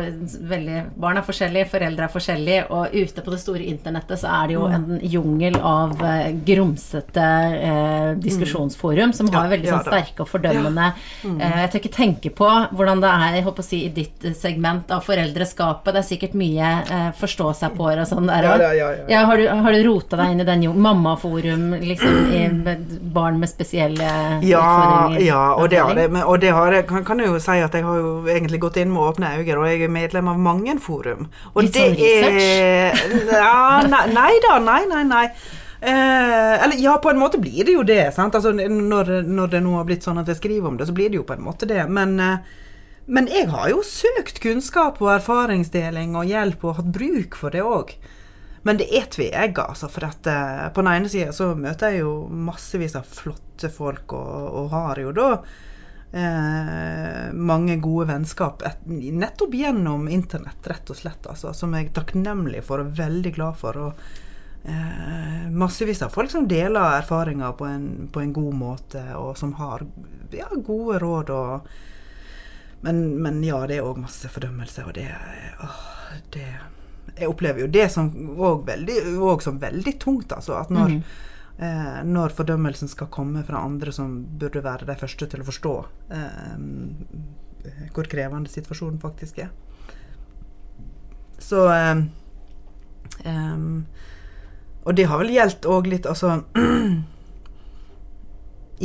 veldig Barn er forskjellige, foreldre er forskjellige, og ute på det store internettet så er det jo Mm. en jungel av eh, grumsete eh, diskusjonsforum som har Mm. Veldig sånn sterke og fordømmende eh, Jeg tør ikke tenke på hvordan det er jeg håper å si, i ditt eh, segment av foreldreskapet. Det er sikkert mye eh, forstå seg på og sånn der òg. ja, ja, ja. Ja, har du, har du rota deg inn i den jungelen? mammaforum, liksom, i [clears throat] barn med spesielle Ja, utfordringer? ja og, det har det. men- og det har jeg, kan, kan jeg jo si at jeg har jo egentlig gått inn med åpne øyne, og jeg er medlem av mange forum. Og Litt det sånn er ja, nei, nei da, nei, nei, nei. Eh, eller ja, på en måte blir det jo det. Sant? Altså, når, når det nå har blitt sånn at jeg skriver om det, så blir det jo på en måte det. Men, eh, men jeg har jo søkt kunnskap og erfaringsdeling og hjelp og hatt bruk for det òg. Men det er tveegg, altså. For at eh, på den ene sida så møter jeg jo massevis av flotte folk, og, og har jo da eh, mange gode vennskap et, nettopp gjennom internett, rett og slett. Altså, som jeg er takknemlig for og veldig glad for. Og eh, massevis av folk som deler erfaringer på en, på en god måte, og som har ja, gode råd og men, men ja, det er òg masse fordømmelse, og det, åh, det Jeg opplever jo det som òg som veldig tungt, altså. At når, eh, når fordømmelsen skal komme fra andre som burde være de første til å forstå eh, hvor krevende situasjonen faktisk er. Så eh, em, Og det har vel gjeldt òg litt, altså [clears throat]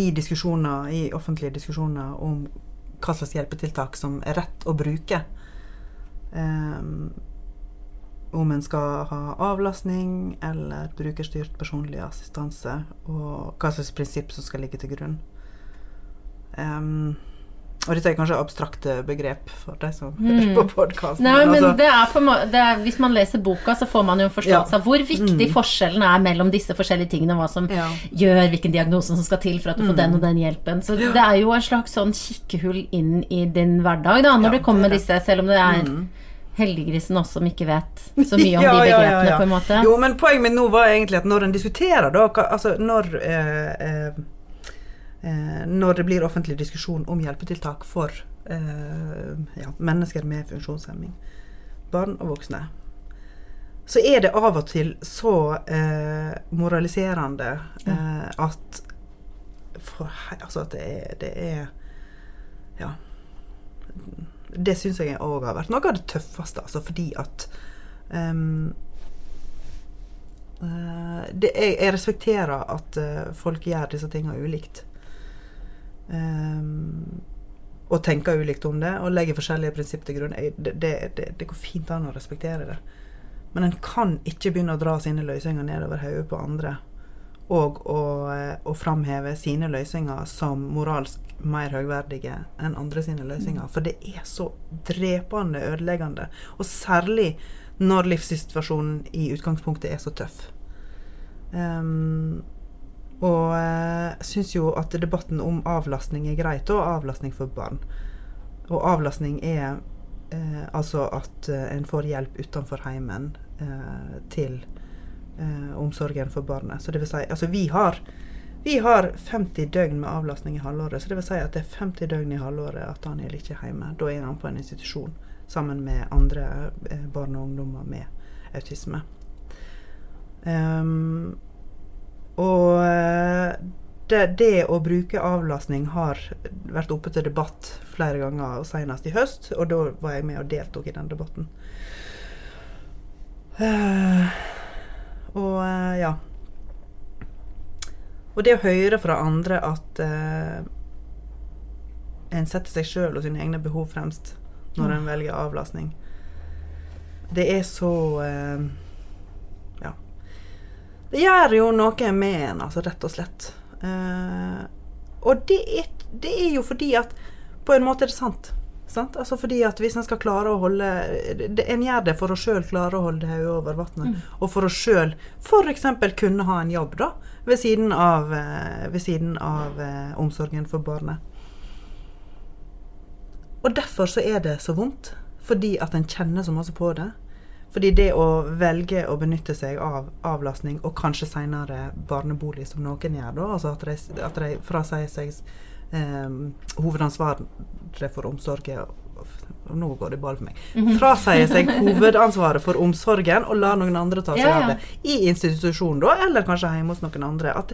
I diskusjoner, i offentlige diskusjoner om hva slags hjelpetiltak som er rett å bruke. Em, om en skal ha avlastning eller brukerstyrt personlig assistanse, og hva slags prinsipp som skal ligge til grunn. Um, og dette er kanskje abstrakte begrep for deg som hører på podkasten. Nei, men det på det er, Hvis man leser boka, så får man jo en forståelse Ja. av hvor viktig forskjellen er mellom disse forskjellige tingene, hva som Ja. gjør hvilken diagnose som skal til for at du får den og den hjelpen. Så det er jo en slags sånn kikkehull inn i din hverdag, da, når Ja, du kommer med disse, selv om det er heldiggrisen også som ikke vet så mye om [laughs] Ja, de begrepene, ja, ja. på en måte. Jo, men poenget mitt nå var egentlig at når en diskuterer, da Altså når eh, eh, eh, Når det blir offentlig diskusjon om hjelpetiltak for eh, ja, mennesker med funksjonshemming, barn og voksne, så er det av og til så eh, moraliserende eh, at for, Altså at det er, det er Ja. Det syns jeg òg har vært noe av det tøffeste, altså fordi at eh, det, jeg, jeg respekterer at eh, folk gjør disse tingene ulikt. Um, og tenker ulikt om det, og legger forskjellige prinsipp til grunn. Det, det, det går fint an å respektere det. Men en kan ikke begynne å dra sine løsninger nedover hodet på andre. Og å, eh, å framheve sine løsninger som moralsk mer høyverdige enn andre sine løsninger. For det er så drepende ødeleggende. Og særlig når livssituasjonen i utgangspunktet er så tøff. Um, og jeg syns jo at debatten om avlastning er greit, og avlastning for barn. Og avlastning er eh, altså at eh, en får hjelp utenfor heimen eh, til eh, omsorgen for barnet. Så det vil si, altså vi har, vi har 50 døgn med avlastning i halvåret. Så det vil si at det er 50 døgn i halvåret at Daniel ikke er hjemme. Da er han på en institusjon sammen med andre eh, barn og ungdommer med autisme. Um, og eh, det, det å bruke avlastning har vært oppe til debatt flere ganger, og senest i høst. Og da var jeg med og deltok i den debatten. Eh, og eh, ja. Og det å høre fra andre at eh, en setter seg sjøl og sine egne behov fremst når en velger avlastning, det er så eh, Ja. Det gjør jo noe med en, altså, rett og slett. Eh, og det er, det er jo fordi at På en måte er det sant. Sant? Altså fordi at Hvis en skal klare å holde En gjør det for å sjøl klare å holde hodet over vannet. Og for å sjøl f.eks. kunne ha en jobb da, ved siden av, eh, ved siden av eh, omsorgen for barnet. Og derfor så er det så vondt. Fordi at en kjenner så masse på det. Fordi det å velge å benytte seg av avlastning, og kanskje senere barnebolig, som noen gjør, da, altså at de, at de frasier seg hovedansvaret for omsorgen og Nå går det ball for meg. Frasier seg [laughs] hovedansvaret for omsorgen og lar noen andre ta seg av det. I institusjon, da, eller kanskje hjemme hos noen andre. At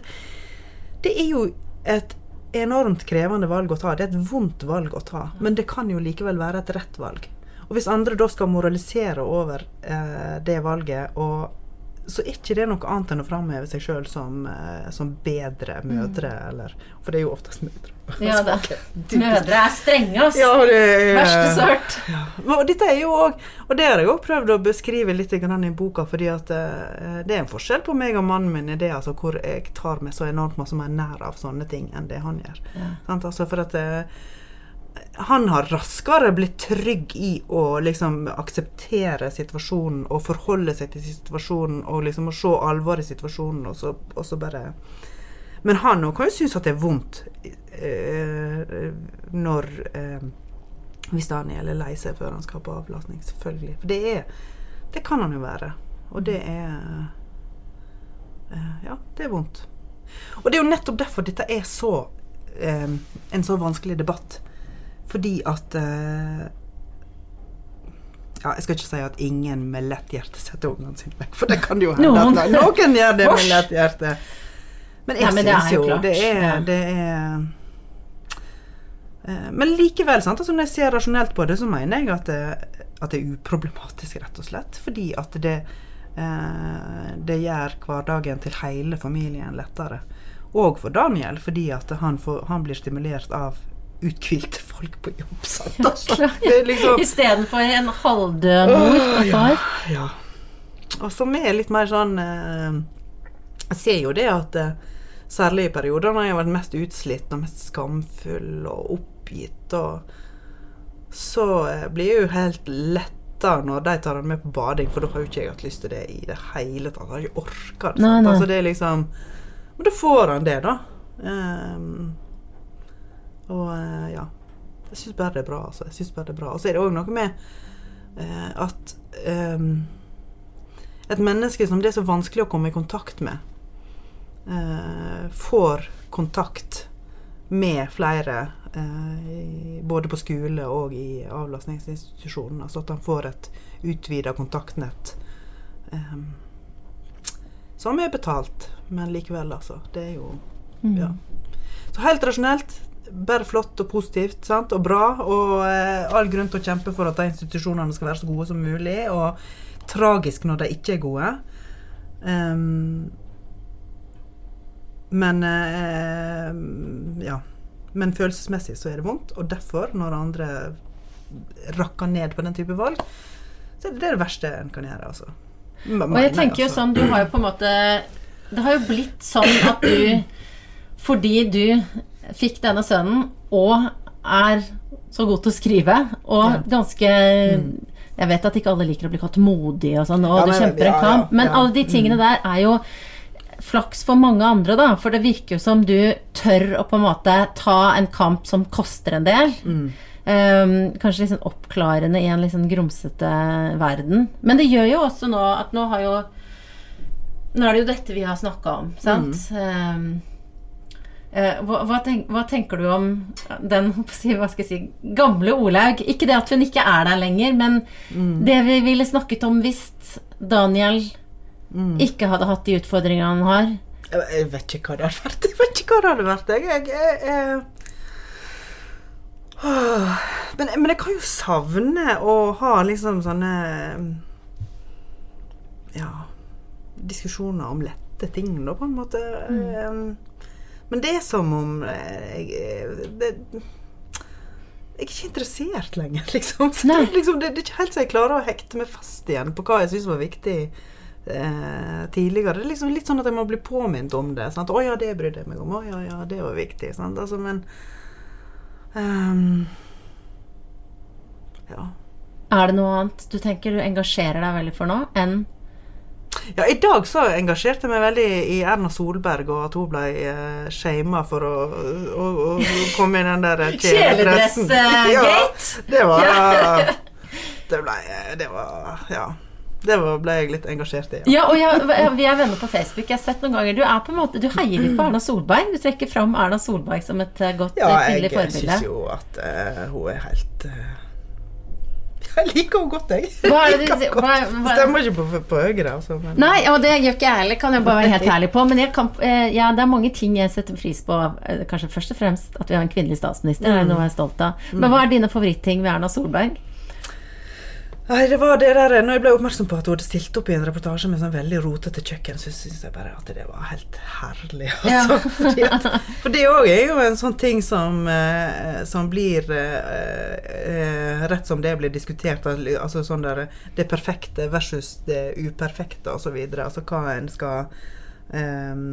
det er jo et enormt krevende valg å ta. Det er et vondt valg å ta, men det kan jo likevel være et rett valg. Og hvis andre da skal moralisere over eh, det valget, og, så er ikke det noe annet enn å framheve seg sjøl som, eh, som bedre mødre, eller For det er jo oftest mødre. Ja da. Mødre er strenge, ass. Ja, det er, Verste sort. Ja. Og dette er jo også, og det har jeg òg prøvd å beskrive litt i boka, fordi at eh, det er en forskjell på meg og mannen min i det altså, hvor jeg tar meg så enormt masse mer nær av sånne ting enn det han gjør. Ja. Sant? Altså, for at eh, han har raskere blitt trygg i å liksom akseptere situasjonen og forholde seg til situasjonen og liksom å se alvor i situasjonen, og så, og så bare Men han òg kan jo synes at det er vondt eh, når eh, Hvis Daniel er lei seg før han skal på avlastning. Selvfølgelig. For det er Det kan han jo være. Og det er eh, Ja, det er vondt. Og det er jo nettopp derfor dette er så eh, en så vanskelig debatt. Fordi at eh, ja, Jeg skal ikke si at ingen med lett hjerte setter ungene sine vekk, for det kan jo hende. Noen. at noen gjør det med lett hjerte. Men jeg Nei, men det syns er jo klart. det er, det er eh, Men likevel, sant? Altså, når jeg ser rasjonelt på det, så mener jeg at det, at det er uproblematisk, rett og slett. Fordi at det, eh, det gjør hverdagen til hele familien lettere. Og for Daniel, fordi at han, får, han blir stimulert av uthvilte folk på jobb. Sant? Altså, det er liksom Istedenfor en halvdød mor og ja, ja. Og som er litt mer sånn eh, Jeg ser jo det at eh, særlig i perioder når jeg har vært mest utslitt og mest skamfull og oppgitt, og så eh, blir jeg jo helt letta når de tar den med på bading, for da har jo ikke jeg hatt lyst til det i det hele tatt. Jeg har ikke orka det. Nei, nei. Altså, det er liksom Men da får han det, da. Um, og eh, ja. Jeg syns bare det er bra, altså. Jeg synes bare det er bra. Og så er det òg noe med uh, at um, et menneske som det er så vanskelig å komme i kontakt med, eh, får kontakt med flere, eh, både på skole og i avlastningsinstitusjonen. Altså at han får et utvida kontaktnett. Eh, som er betalt, men likevel, altså. Det er jo Mm. Ja. Så helt rasjonelt. Bare flott og positivt sant? og bra. Og eh, all grunn til å kjempe for at de institusjonene skal være så gode som mulig. Og tragisk når de ikke er gode. Ehm, men eh, ja. Men følelsesmessig så er det vondt, og derfor, når andre rakker ned på den type valg, så er det det verste en kan gjøre, altså. Og jeg tenker jo sånn, du har jo på en måte Det har jo blitt sånn at du Fordi du fikk denne sønnen og er så god til å skrive og ganske Jeg vet at ikke alle liker å bli kalt modig og sånn, og Ja, du kjemper en kamp, men alle de tingene der er jo flaks for mange andre, da. For det virker jo som du tør å på en måte ta en kamp som koster en del. Mm. Um, kanskje litt sånn oppklarende i en litt sånn grumsete verden. Men det gjør jo også nå at nå har jo Nå er det jo dette vi har snakka om, sant? Um, eh, hva, hva, tenk, hva tenker du om den [laughs] hva skal jeg si- gamle Olaug? Ikke det at hun ikke er der lenger, men det vi ville snakket om hvis Daniel ikke hadde hatt de utfordringene han har. Jeg, vet ikke hva det hadde vært. Jeg vet ikke hva det hadde vært. Jeg, jeg, jeg, men, men jeg kan jo savne å ha liksom sånne Ja Diskusjoner om lette ting, da, på en måte. Mm. Men det er som om eh, jeg det, jeg er ikke interessert lenger, [laughs] liksom. Så det, liksom det, det er ikke helt så jeg klarer å hekte meg fast igjen på hva jeg syns var viktig eh, tidligere. Det er liksom litt sånn at jeg må bli påminnet om det. Sant? 'Å ja, det brydde jeg meg om. Å ja, ja, det var viktig.' Altså, men um, Ja. Er det noe annet du tenker du engasjerer deg veldig for nå, enn Ja, I dag så engasjerte jeg meg veldig i Erna Solberg, og at hun ble uh, shama for å, å, å, komme i den der [laughs] kjeledressen. Kjeledress-gate? ja, det var Det ble Det var Ja. Det ble jeg litt engasjert i. Ja, og jeg, vi er venner på Facebook. Jeg har sett noen ganger Du er på en måte Du heier litt på Erna Solberg. Du trekker fram Erna Solberg som et eh, godt Ja, kvinnelig jeg Ja, jeg syns jo at uh, hun er helt uh, [laughs] Jeg liker henne godt, jeg. Hva Liker hva, godt. hva- hva- Stemmer ikke på, på Høyre, altså. Men, Nei, og det gjør ikke jeg heller, kan jeg bare være helt ærlig på. Men jeg kan, eh, ja, det er mange ting jeg setter pris på. eh, Kanskje først og fremst at vi har en kvinnelig statsminister. Det er noe jeg er stolt av. Men hva er dine favoritting ved Erna Solberg? Nei, det var det der Når jeg ble oppmerksom på at hun hadde stilt opp i en reportasje med sånn veldig rotete kjøkken, så syns jeg bare at det var helt herlig. Altså. Fordi at, for det òg er jo en sånn ting som, eh, som blir eh, eh, Rett som det blir diskutert, altså sånn der det perfekte versus det uperfekte osv. Altså hva en skal eh,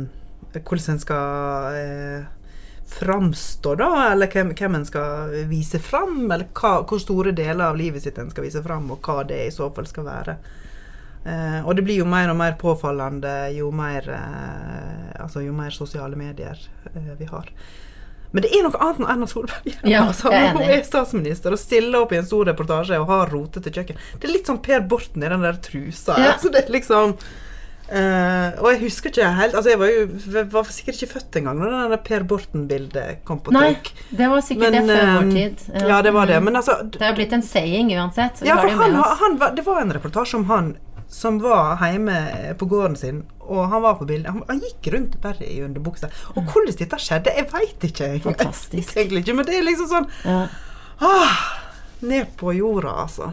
Hvordan en skal eh, framstå, da, eller hvem, hvem en skal vise fram, eller hva, hvor store deler av livet sitt en skal vise fram, og hva det i så fall skal være. Eh, og det blir jo mer og mer påfallende jo mer, eh, altså jo mer sosiale medier eh, vi har. Men det er noe annet enn Erna Solberg. Ja, [laughs] altså, er hun er statsminister og stiller opp i en stor reportasje og har rotete kjøkken. Det er litt sånn Per Borten i den der trusa. Ja. Altså, det er liksom eh, og jeg husker ikke helt Altså Jeg var jo jeg var sikkert ikke født engang når det Per Borten-bildet kom på Nei, trykk. det var sikkert det før vår eh, tid. Ja, det var det. Men altså Det har blitt en saying uansett. ja, for han, han, det var en reportasje om han som var hjemme på gården sin, og han var på bildet. Han, han gikk rundt bare i underbuksa. Og hvordan dette skjedde, jeg veit ikke. jeg. Fantastisk. [laughs] Egentlig ikke, men det er liksom sånn Ja. ah, Ned på jorda, altså.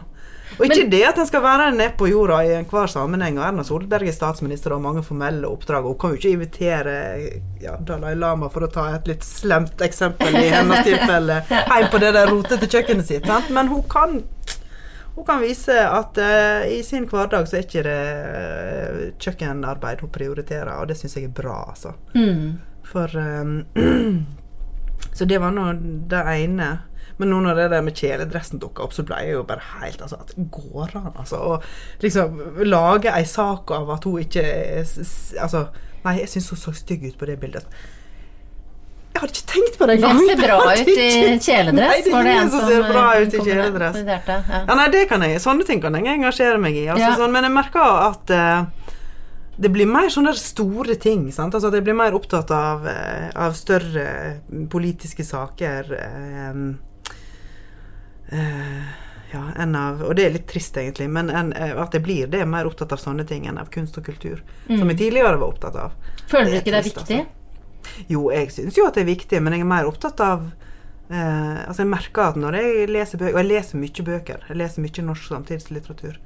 Og ikke det at en skal være nede på jorda i enhver sammenheng. Og Erna Solberg er statsminister og har mange formelle oppdrag. Hun kan jo ikke invitere ja, Dalai Lama, for å ta et litt slemt eksempel i hennes [laughs] tilfelle, hjem på det der rotete kjøkkenet sitt. Sant? Men hun kan hun kan vise at uh, i sin hverdag så er ikke det uh, kjøkkenarbeid hun prioriterer, og det syns jeg er bra, altså. Mm. For um, [clears throat] Så det var nå det ene. Men nå når det der med kjeledressen dukka opp, så ble jeg jo bare helt altså, at Går an, altså? Å liksom lage ei sak av at hun ikke Altså, nei, jeg syns hun så stygg ut på det bildet. Jeg hadde ikke tenkt på det Det ser bra ut i kjeledress. Nei, det er ingen som ser bra eh, ut i kjeledress. Ja. Nei, det kan jeg. Sånne ting kan jeg engasjere meg i. Altså, Ja. sånn, men jeg merker at uh, det blir mer sånne store ting. Sant? Altså, at jeg blir mer opptatt av, eh, av større politiske saker. eh, eh, ja, en av Og det er litt trist, egentlig, men en, eh, at jeg blir det er mer opptatt av sånne ting enn av kunst og kultur. Som jeg tidligere var opptatt av. Føler du ikke det er viktig? viktig? Jo, jeg syns jo at det er viktig, men jeg er mer opptatt av uh, Altså, jeg merker at når jeg leser bøker Og jeg leser mye bøker. Jeg leser mye norsk samtidslitteratur.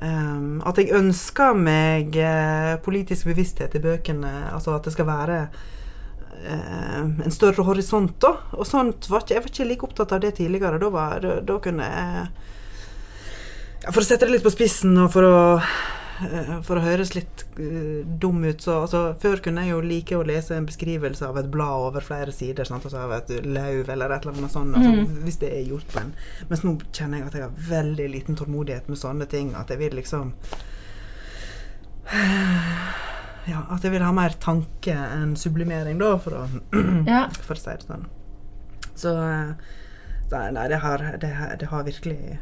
Um, at jeg ønsker meg uh, politisk bevissthet i bøkene. Altså at det skal være en større horisont, da. Og sånt var ikke Jeg var ikke like opptatt av det tidligere. Da, var, da, kunne jeg ja, For å sette det litt på spissen, og for å eh, for å høres litt eh, dum ut, så altså, Før kunne jeg jo like å lese en beskrivelse av et blad over flere sider. Sant? Altså av et lauv eller et eller annet sånt. Altså, Hvis det er gjort på en Mens nå kjenner jeg at jeg har veldig liten tålmodighet med sånne ting. At jeg vil liksom Ja, at jeg vil ha mer tanke enn sublimering, da, for å, [clears throat] Ja. for å si det sånn. Så eh, Nei, det, har, det, har- det har virkelig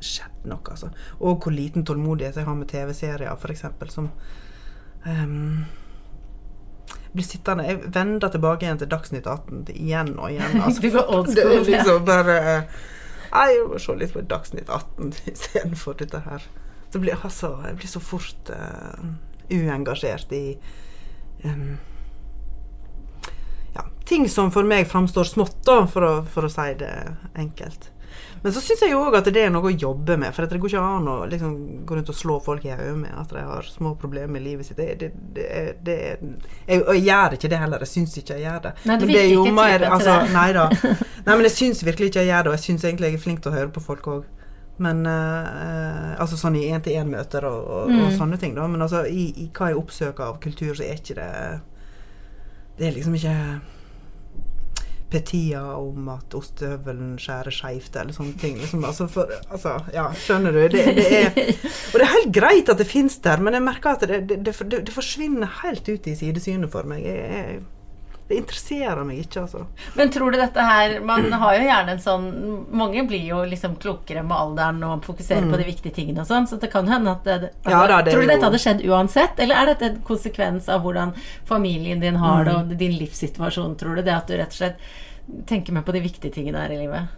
skjedd noe, altså. Og hvor liten tålmodighet jeg har med TV-serier, f.eks., som um, blir sittende Jeg vender tilbake igjen til Dagsnytt 18 igjen og igjen. [laughs] Altså, det går old [laughs] det school, ja. liksom bare Nei, jeg må se litt på Dagsnytt 18 [laughs] istedenfor dette her. Så blir, altså, jeg blir så fort eh, uengasjert i um, ja, ting som for meg framstår smått, da, for å, for å si det enkelt. Men så syns jeg jo òg at det er noe å jobbe med. For det går ikke an å liksom, gå rundt og slå folk i hodet med at de har små problemer i livet sitt. Det, det, det, det, jeg, jeg gjør ikke det heller. Jeg syns ikke jeg gjør det. Nei, du Men det er jo ikke mer- altså. Nei da. Nei, men jeg syns virkelig ikke jeg gjør det, og jeg syns egentlig jeg er flink til å høre på folk òg. Men eh, Altså sånn i én-til-én-møter og, og, og Mm. sånne ting, da. Men altså i, i hva jeg oppsøker av kultur, så er ikke det Det er liksom ikke petia om at ostehøvelen skjærer skeivt, eller sånne ting. Liksom, altså, for, altså, ja, skjønner du? Det, det er, og det er helt greit at det fins der, men jeg merker at det, det, det, det forsvinner helt ut i sidesynet for meg. Jeg, jeg, det interesserer meg ikke, altså. Men tror du dette her Man har jo gjerne en sånn Mange blir jo liksom klokere med alderen og fokuserer på de viktige tingene og sånn, så det kan hende at det, altså, Mm. Ja da, det Tror du dette hadde skjedd uansett, eller er dette en konsekvens av hvordan familien din har det, Mm. og din livssituasjon, tror du? Det at du rett og slett tenker mer på de viktige tingene her i livet?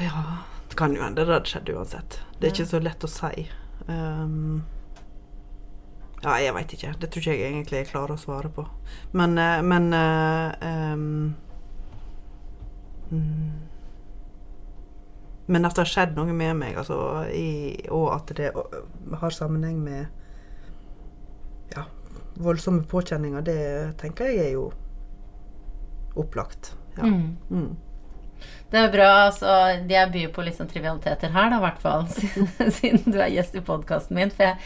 Ja, det kan jo hende det hadde skjedd uansett. Det er ikke så lett å si. Um, ja, jeg veit ikke. Det tror ikke jeg egentlig jeg klarer å svare på. Men, eh, men uh, um, Men at det har skjedd noe med meg, altså, i, og at det øh, har sammenheng med ja, voldsomme påkjenninger, det tenker jeg er jo opplagt. Ja. Mm. Mm. Det er bra. altså, Jeg byr på litt sånn trivialiteter her, da, i hvert fall. [laughs] Siden, du er gjest i podkasten min. For jeg,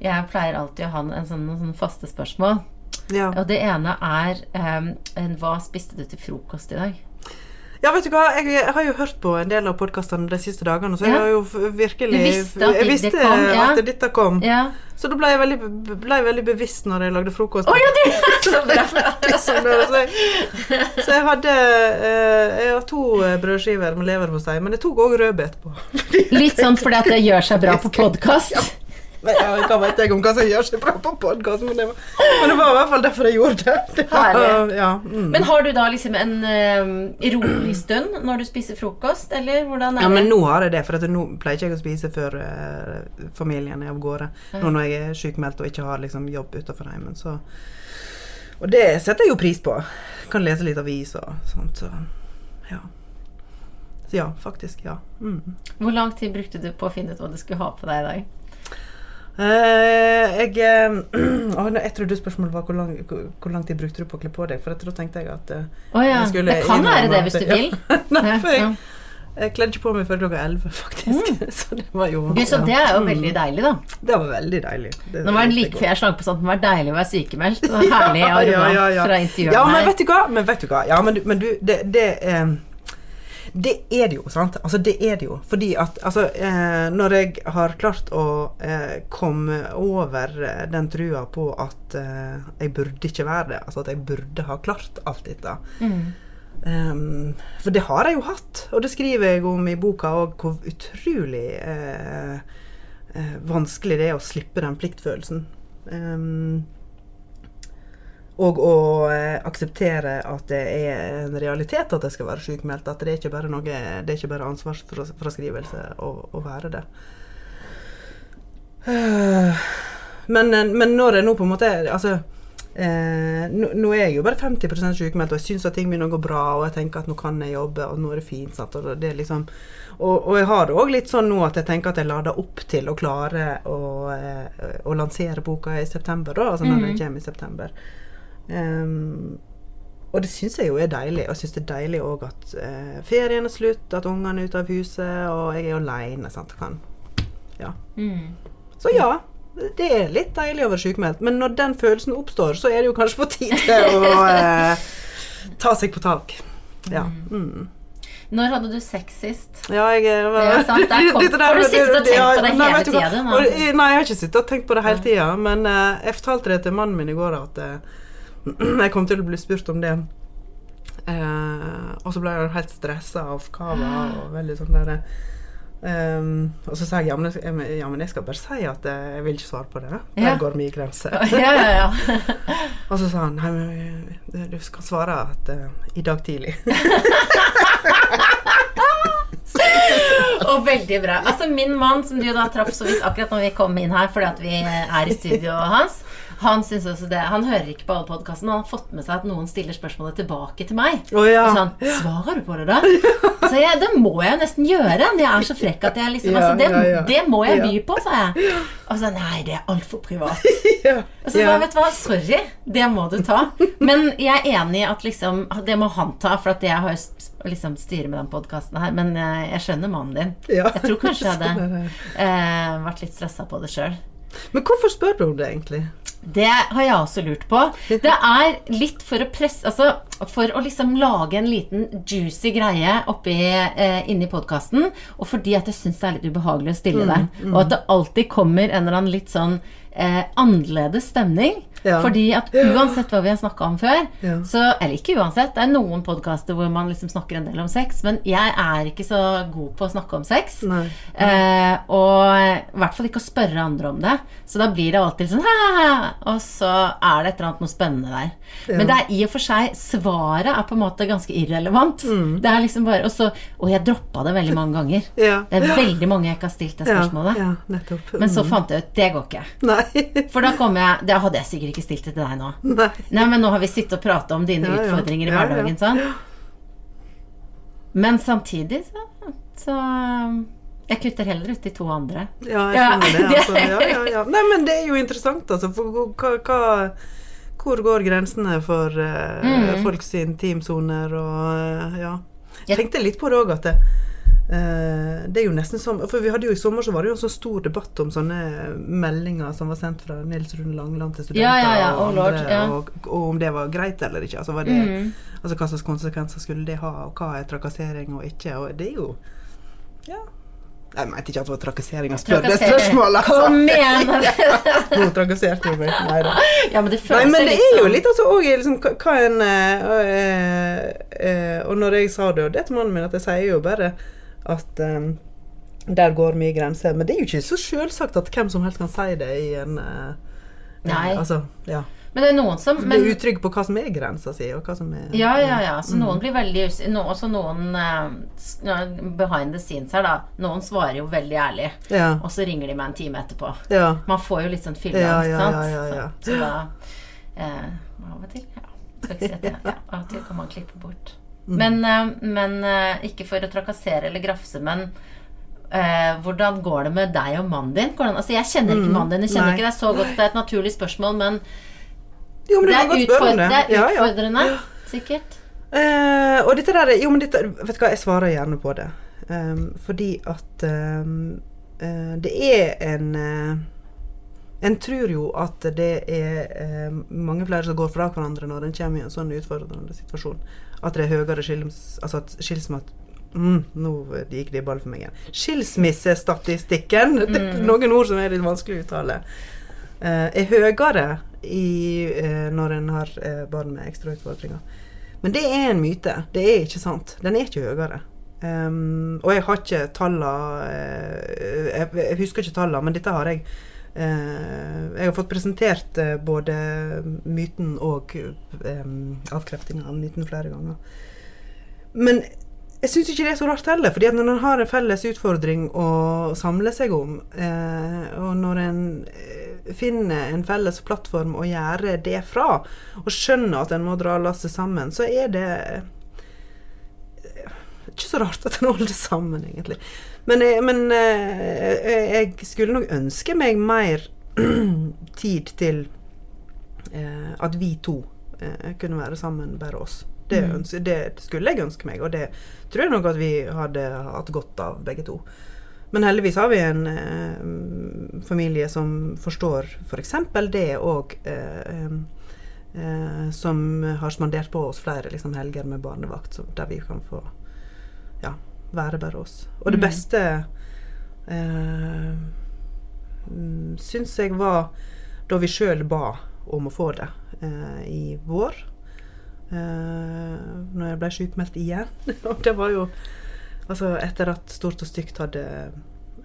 jeg pleier alltid å ha en sånn, noen sånne faste spørsmål. Ja. Og det ene er um, Hva spiste du til frokost i dag? Ja, vet du hva, jeg, jeg har jo hørt på en del av podkastene de siste dagene, så jeg har jo virkelig Du visste at jeg det kom, ja. at dette kom. Ja. Så da ble jeg veldig, ble jeg veldig bevisst når jeg lagde frokost. Oh, ja, det [laughs] Så. Sånn så, jeg, så jeg hadde eh, Jeg har to eh, brødskiver med leverpostei, men jeg tok òg rødbet på. Litt sånn fordi at det gjør seg bra på [laughs] podkast. Hva vet jeg om hva som gjør seg bra på podkast, men, det var- men det var i hvert fall derfor jeg gjorde det. det var, ja, mm. Men har du da liksom en uh, rolig stund når du spiser frokost, eller hvordan er ja, men nå har jeg det, for at nå pleier ikke jeg å spise før uh, familien er av gårde. Nå når jeg er sykmeldt og ikke har liksom, jobb utenfor heimen. Så. Og det setter jeg jo pris på. Kan lese litt avis og sånt. Så ja. Ja, faktisk. Ja. Mm. Hvor lang tid brukte du på å finne ut hva du skulle ha på deg i dag? Eh, jeg eh, [clears throat] Jeg trodde spørsmålet var hvor lang, hvor, lang tid brukte du på å kle på deg? For da tenkte jeg at oh, ja. Jeg skulle Det kan være det hvis du [laughs] vil. vil. [laughs] Nei, for jeg, jeg kledde ikke på meg før klokka elleve, [laughs] faktisk. Så det var jo Gud, så det er jo Mm. veldig deilig, da. Det var veldig deilig. Det, Nå var det like før jeg slang på sånn at det var deilig å være sykemeldt. Det herlig aroma Ja, ja, ja. fra intervjuet Ja, men vet du hva? Men vet du hva? Ja, men men du det, det, eh, det er det jo, sant? Altså, det er det jo. Fordi at altså, eh, når jeg har klart å eh, komme over eh, den trua på at eh, jeg burde ikke være det, altså at jeg burde ha klart alt dette Mm. um, for det har jeg jo hatt, og det skriver jeg om i boka òg, hvor utrolig eh, eh, vanskelig det er å slippe den pliktfølelsen. Ehm, og å eh, akseptere at det er en realitet at jeg skal være sykmeldt. At det er ikke bare noe Det er ikke bare ansvarsfraskrivelse å, å være det. [sighs] Eh, men, men når jeg nå på en måte Altså eh, nå, nå er jeg jo bare 50 sykemeldt, og jeg syns at ting begynner å gå bra, og jeg tenker at nå kan jeg jobbe, og nå er det fint. Sant? Og, det liksom, og, og jeg har det òg litt sånn nå at jeg tenker at jeg lader opp til å klare å, eh, å lansere boka i september, da, altså når den kommer i september. Ehm, og det syns jeg jo er deilig. Og jeg syns det er deilig òg at eh, ferien er slutt, at ungene er ute av huset, og jeg er aleine. Ja. Mm. Så ja, det er litt deilig å være sykemeldt. Men når den følelsen oppstår, så er det jo kanskje på tide å [laughs] eh, ta seg på tak. Ja. Mm. Når hadde du sex sist? Ja, jeg var, var, er sant, der kom- [laughs] det der- Har du sittet og tenkt ja, på det nei, hele vet du tiden, da? Og, eh, Nei, jeg har ikke sittet og tenkt på det hele tida. Men eh, jeg fortalte det til mannen min i går at eh, [clears throat] jeg kom til å bli spurt om det. Eh, og så ble jeg helt stressa av kava og veldig sånn derre Um, Og så sa jeg ja men, jeg ja, men jeg skal bare si at eh, jeg vil ikke svare på det. Der Ja. går min grense. Ja, ja, ja. [laughs] Og så sa han nei, men eh, du skal svare at uh, i dag tidlig. [laughs] Og veldig bra. Altså Min mann, som du da traff så vidt akkurat når vi kom inn her fordi at vi er i studioet hans, han synes også det Han hører ikke på alle podkastene. Han har fått med seg at noen stiller spørsmålet tilbake til meg. Oh, ja. Og sånn, Svarer du på det, da? [laughs] Så jeg, det må jeg jo nesten gjøre. Jeg er så frekk at jeg liksom altså, det, det må jeg by på, sa jeg. Og så nei, det er altfor privat. [laughs] Og så sa jeg, vet du hva, sorry, det må du ta. Men jeg er enig i at liksom, det må han ta, for at jeg har liksom styre med den podkasten her. Men eh, jeg skjønner mannen din. Ja. Jeg tror kanskje jeg [laughs] Sånn hadde det. eh, vært litt stressa på det sjøl. Men hvorfor spør du om det, egentlig? Det har jeg også lurt på. Det er litt for å presse Altså for å liksom lage en liten juicy greie oppi, eh, inni podkasten. Og fordi at jeg syns det er litt ubehagelig å stille Mm, det. Og at det alltid kommer en eller annen litt sånn eh, annerledes stemning. Ja. Fordi at uansett hva vi har snakka om før, Ja. så Eller ikke uansett, det er noen podkaster hvor man liksom snakker en del om sex, men jeg er ikke så god på å snakke om sex. Nei. Eh, og i hvert fall ikke å spørre andre om det. Så da blir det alltid sånn Haha! Og så er det et eller annet noe spennende der. Men det er i og for seg Svaret er på en måte ganske irrelevant. Mm. Det er liksom bare Og, så, og jeg droppa det veldig mange ganger. [laughs] Ja. Det er veldig mange jeg ikke har stilt det spørsmålet. Ja, ja, nettopp. Men så Mm. fant jeg ut det går ikke. Nei. For da kom jeg Det hadde jeg sikkert ikke stilt det til deg nå. [laughs] Nei. Nei, men nå har vi sittet og pratet om dine Ja, utfordringer i hverdagen, sånn. Men samtidig så, så Jeg kutter heller ut de to andre. Ja, jeg skjønner det. det- Altså. [laughs] Ja, ja, ja. Nei, men det er jo interessant, altså. Hva, hva Hvor går grensene for uh, Mm. folks intimsoner og uh, Ja. Jeg- tenkte litt på det òg, at det, det er jo nesten som For vi hadde jo i sommer så var det jo en så stor debatt om sånne meldinger som var sendt fra Nils Rune Langeland til studenter, Ja, ja, ja. og, Oh, lord, andre, ja. og, og om det var greit eller ikke. Altså, det, Mm. altså hva slags konsekvenser skulle det ha, og hva er trakassering og ikke. Og det er jo Ja. Jeg mente ikke at det var trakassering å spørre det spørsmålet. Altså. Kom igjen! [laughs] Hun trakasserte jo meg. Nei da. ja, men det Nei, men det er jo sånn litt altså òg liksom, hva en øh, øh, øh, Og når jeg sa det, og det til mannen min, at jeg sier jo bare at um, Der går mye grenser. Men det er jo ikke så selvsagt at hvem som helst kan si det i en uh, Nei. Altså, ja. Men det er noen som men, Du er utrygg på hva som er grensa si, og hva som er Ja, ja, ja. Så Mm. noen blir veldig no, Også noen uh, behind the scenes her, da. Noen svarer jo veldig ærlig, Ja. og så ringer de meg en time etterpå. ja. Man får jo litt sånn fylleangst, Ja, ja, sant. ja, ja, ja. Så, så da uh, Av og til, ja. Skal ikke si at det, ja. Av og til kan man klippe bort. Mm. Men, eh, men eh, ikke for å trakassere eller grafse, men eh, hvordan går det med deg og mannen din? Hvordan, altså, jeg kjenner ikke mannen din, jeg kjenner Mm. Nei. ikke deg så godt. Det er et naturlig spørsmål, men Jo, men det er, kan godt spørre utford om det. det er Ja, ja. utfordrende, sikkert. Eh, og dette der Jo, men dette Vet du hva, jeg svarer gjerne på det. Um, fordi at um, uh, det er en uh, En tror jo at det er eh, mange flere som går fra hverandre når en kommer i en sånn utfordrende situasjon. At det er høyere skils... Altså at skilsmisse mm, Nå gikk det i ball for meg igjen. Skilsmissestatistikken, det er noen ord som er litt vanskelig å uttale, eh, er høyere i, eh, når en har eh, barn med ekstra utfordringer. Men det er en myte. Det er ikke sant. Den er ikke høyere. Um, og jeg har ikke tallene jeg, jeg husker ikke tallene, men dette har jeg Jeg har fått presentert eh, både myten og avkreftinga av myten flere ganger. Men jeg syns ikke det er så rart heller. fordi at når en har en felles utfordring å samle seg om, eh, og når en eh, finner en felles plattform å gjøre det fra, og skjønner at en må dra lasset sammen, så er det eh, ikke så rart at en holder det sammen, egentlig. Men, jeg, men eh, jeg skulle nok ønske meg mer [clears throat] tid til eh, at vi to eh, kunne være sammen, bare oss. Det, Mm. ønske, det skulle jeg ønske meg, og det tror jeg nok at vi hadde hatt godt av, begge to. Men heldigvis har vi en eh, familie som forstår f.eks. For det, eh, eh, som har spandert på oss flere liksom, helger med barnevakt, så, der vi kan få ja, være bare oss. Og det Mm. beste eh, mm, syns jeg var da vi sjøl ba om å få det eh, i vår. Eh, når jeg ble sykmeldt igjen. [laughs] og det var jo Altså, etter at Stort og stygt hadde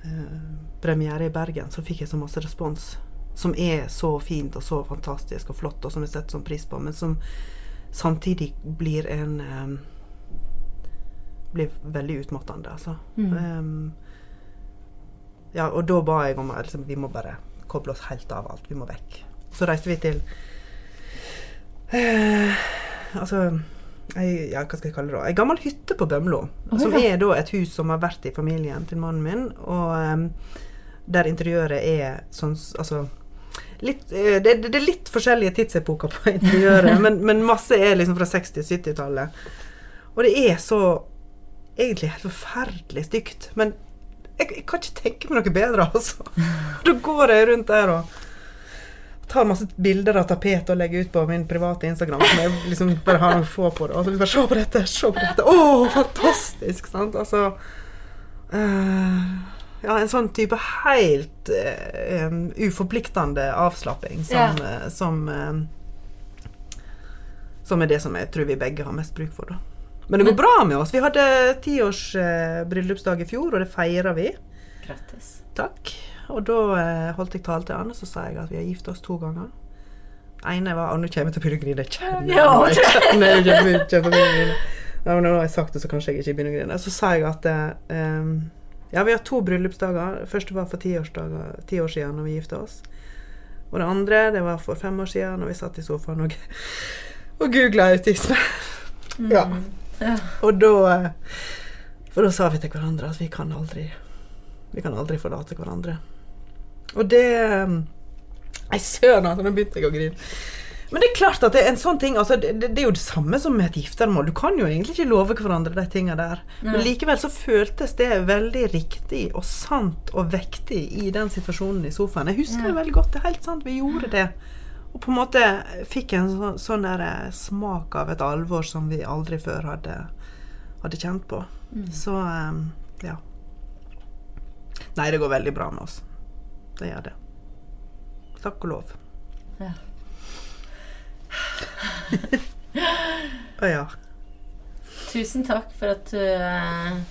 eh, premiere i Bergen, så fikk jeg så masse respons. Som er så fint og så fantastisk og flott, og som jeg setter sånn pris på, men som samtidig blir en eh, Blir veldig utmattende, altså. Mm. Um, ja, og da ba jeg om at liksom, vi må bare koble oss helt av alt. Vi må vekk. Så reiste vi til uh, Altså ei, ja, hva skal jeg kalle det da? Ei gammel hytte på Bømlo. Å, som ja. er da et hus som har vært i familien til mannen min. Og um, der interiøret er sånn Altså litt, eh, det, det det er litt forskjellige tidsepoker på [laughs] interiøret, men, men masse er liksom fra 60- og 70-tallet. Og det er så egentlig helt forferdelig stygt. Men jeg, jeg kan ikke tenke meg noe bedre, altså. Da går jeg rundt der og tar masse bilder av tapet og legger ut på min private Instagram. Som jeg liksom bare har noen få på det. Og så bare Se på dette! Se på dette! Å, fantastisk! Sant? Altså uh, Ja, en sånn type helt uh, uforpliktende avslapping som, eh, som eh, Som er det som jeg tror vi begge har mest bruk for, da. Men det går bra med oss. Vi hadde tiårs eh, bryllupsdag i fjor, og det feira vi. Grattis. Takk. Og da eh, holdt jeg tale til Anne, så sa jeg at vi har gift oss to ganger. ene var Og nå kommer jeg til å begynne å grine. Jeg kjenner Ja. jeg kjenner jeg. Ja, nå har jeg sagt det, så kanskje jeg ikke begynner å grine. Så sa jeg at eh, ja, vi har to bryllupsdager. Det første var for ti, ti år siden, når vi gifta oss. Og det andre det var for fem år siden, når vi satt i sofaen og, og googla autisme. Ja. Ja. Og da For da sa vi til hverandre at vi kan aldri Vi kan aldri forlate hverandre. Og det Nei, søren, altså, nå begynte jeg å grine. Men det er klart at det er en sånn ting altså, det, det, det er jo det samme som med et giftermål. Du kan jo egentlig ikke love hverandre de tinga der. Men likevel så føltes det veldig riktig og sant og vektig i den situasjonen i sofaen. Jeg husker det Ja. veldig godt. Det er helt sant, vi gjorde det. Og på en måte fikk en sånn, sånn der eh, smak av et alvor som vi aldri før hadde, hadde kjent på. Mm. Så um, ja. Nei, det går veldig bra med oss. Det gjør det. Takk og lov. Ja. Å ja. Tusen takk for at du eh,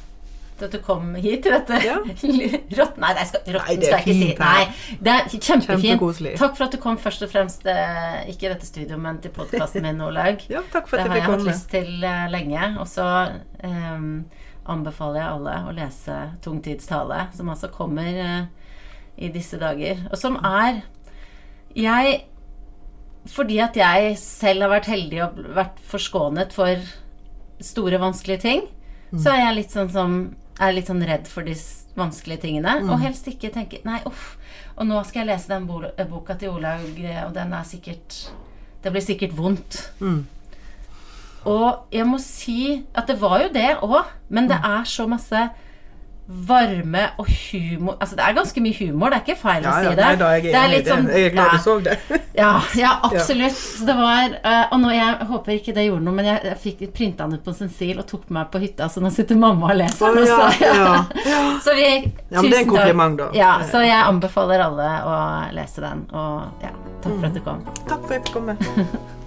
til at du kom hit til dette Ja. [laughs] rått... Nei, det skal, Nei, det er skal jeg ikke si. Nei, det er kjempefint. Takk for at du kom først og fremst, eh, ikke i dette studioet, men til podkasten min, Olaug. [laughs] Ja, takk for Det har jeg hatt lyst til uh, lenge. Og så um, anbefaler jeg alle å lese Tungtidstale, som altså kommer uh, i disse dager. Og som er Jeg Fordi at jeg selv har vært heldig og vært forskånet for store, vanskelige ting, så er jeg litt sånn som er litt sånn redd for de vanskelige tingene. Og helst ikke tenke Nei, uff. Og nå skal jeg lese den bo boka til Olaug, eh, og den er sikkert Det blir sikkert vondt. Mm. Og jeg må si at det var jo det òg, men det er så masse varme og humor Altså det er ganske mye humor, det er ikke feil Ja, å si ja, det. nei da, jeg det er litt sånn Jeg er glad ja, du så det. [laughs] ja, ja, absolutt. Så det var eh, Og nå, jeg håper ikke det gjorde noe, men jeg, jeg fikk printa den ut på sensil og tok med meg på hytta, så nå sitter mamma og leser den. den. ja, så, ja. [laughs] så vi Ja, men det er en kompliment, da. Ja, så jeg anbefaler alle å lese den. Og ja, takk for at du kom. Takk for at jeg fikk komme. [laughs]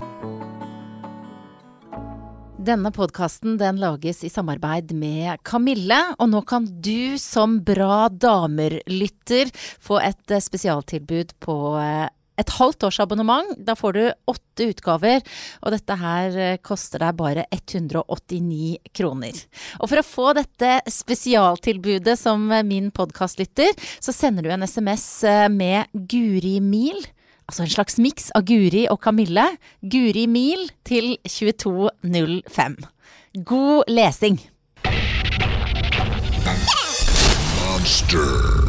Denne podkasten den lages i samarbeid med Kamille, og nå kan du som Bra damer-lytter få et eh, spesialtilbud på eh, et halvt års abonnement. Da får du åtte utgaver, og dette her eh, koster deg bare 189 kroner. Og for å få dette spesialtilbudet som min podkastlytter, så sender du en SMS med Guri Mil. Altså en slags miks av Guri og Kamille. Guri Mil til 2205. God lesing! Monster.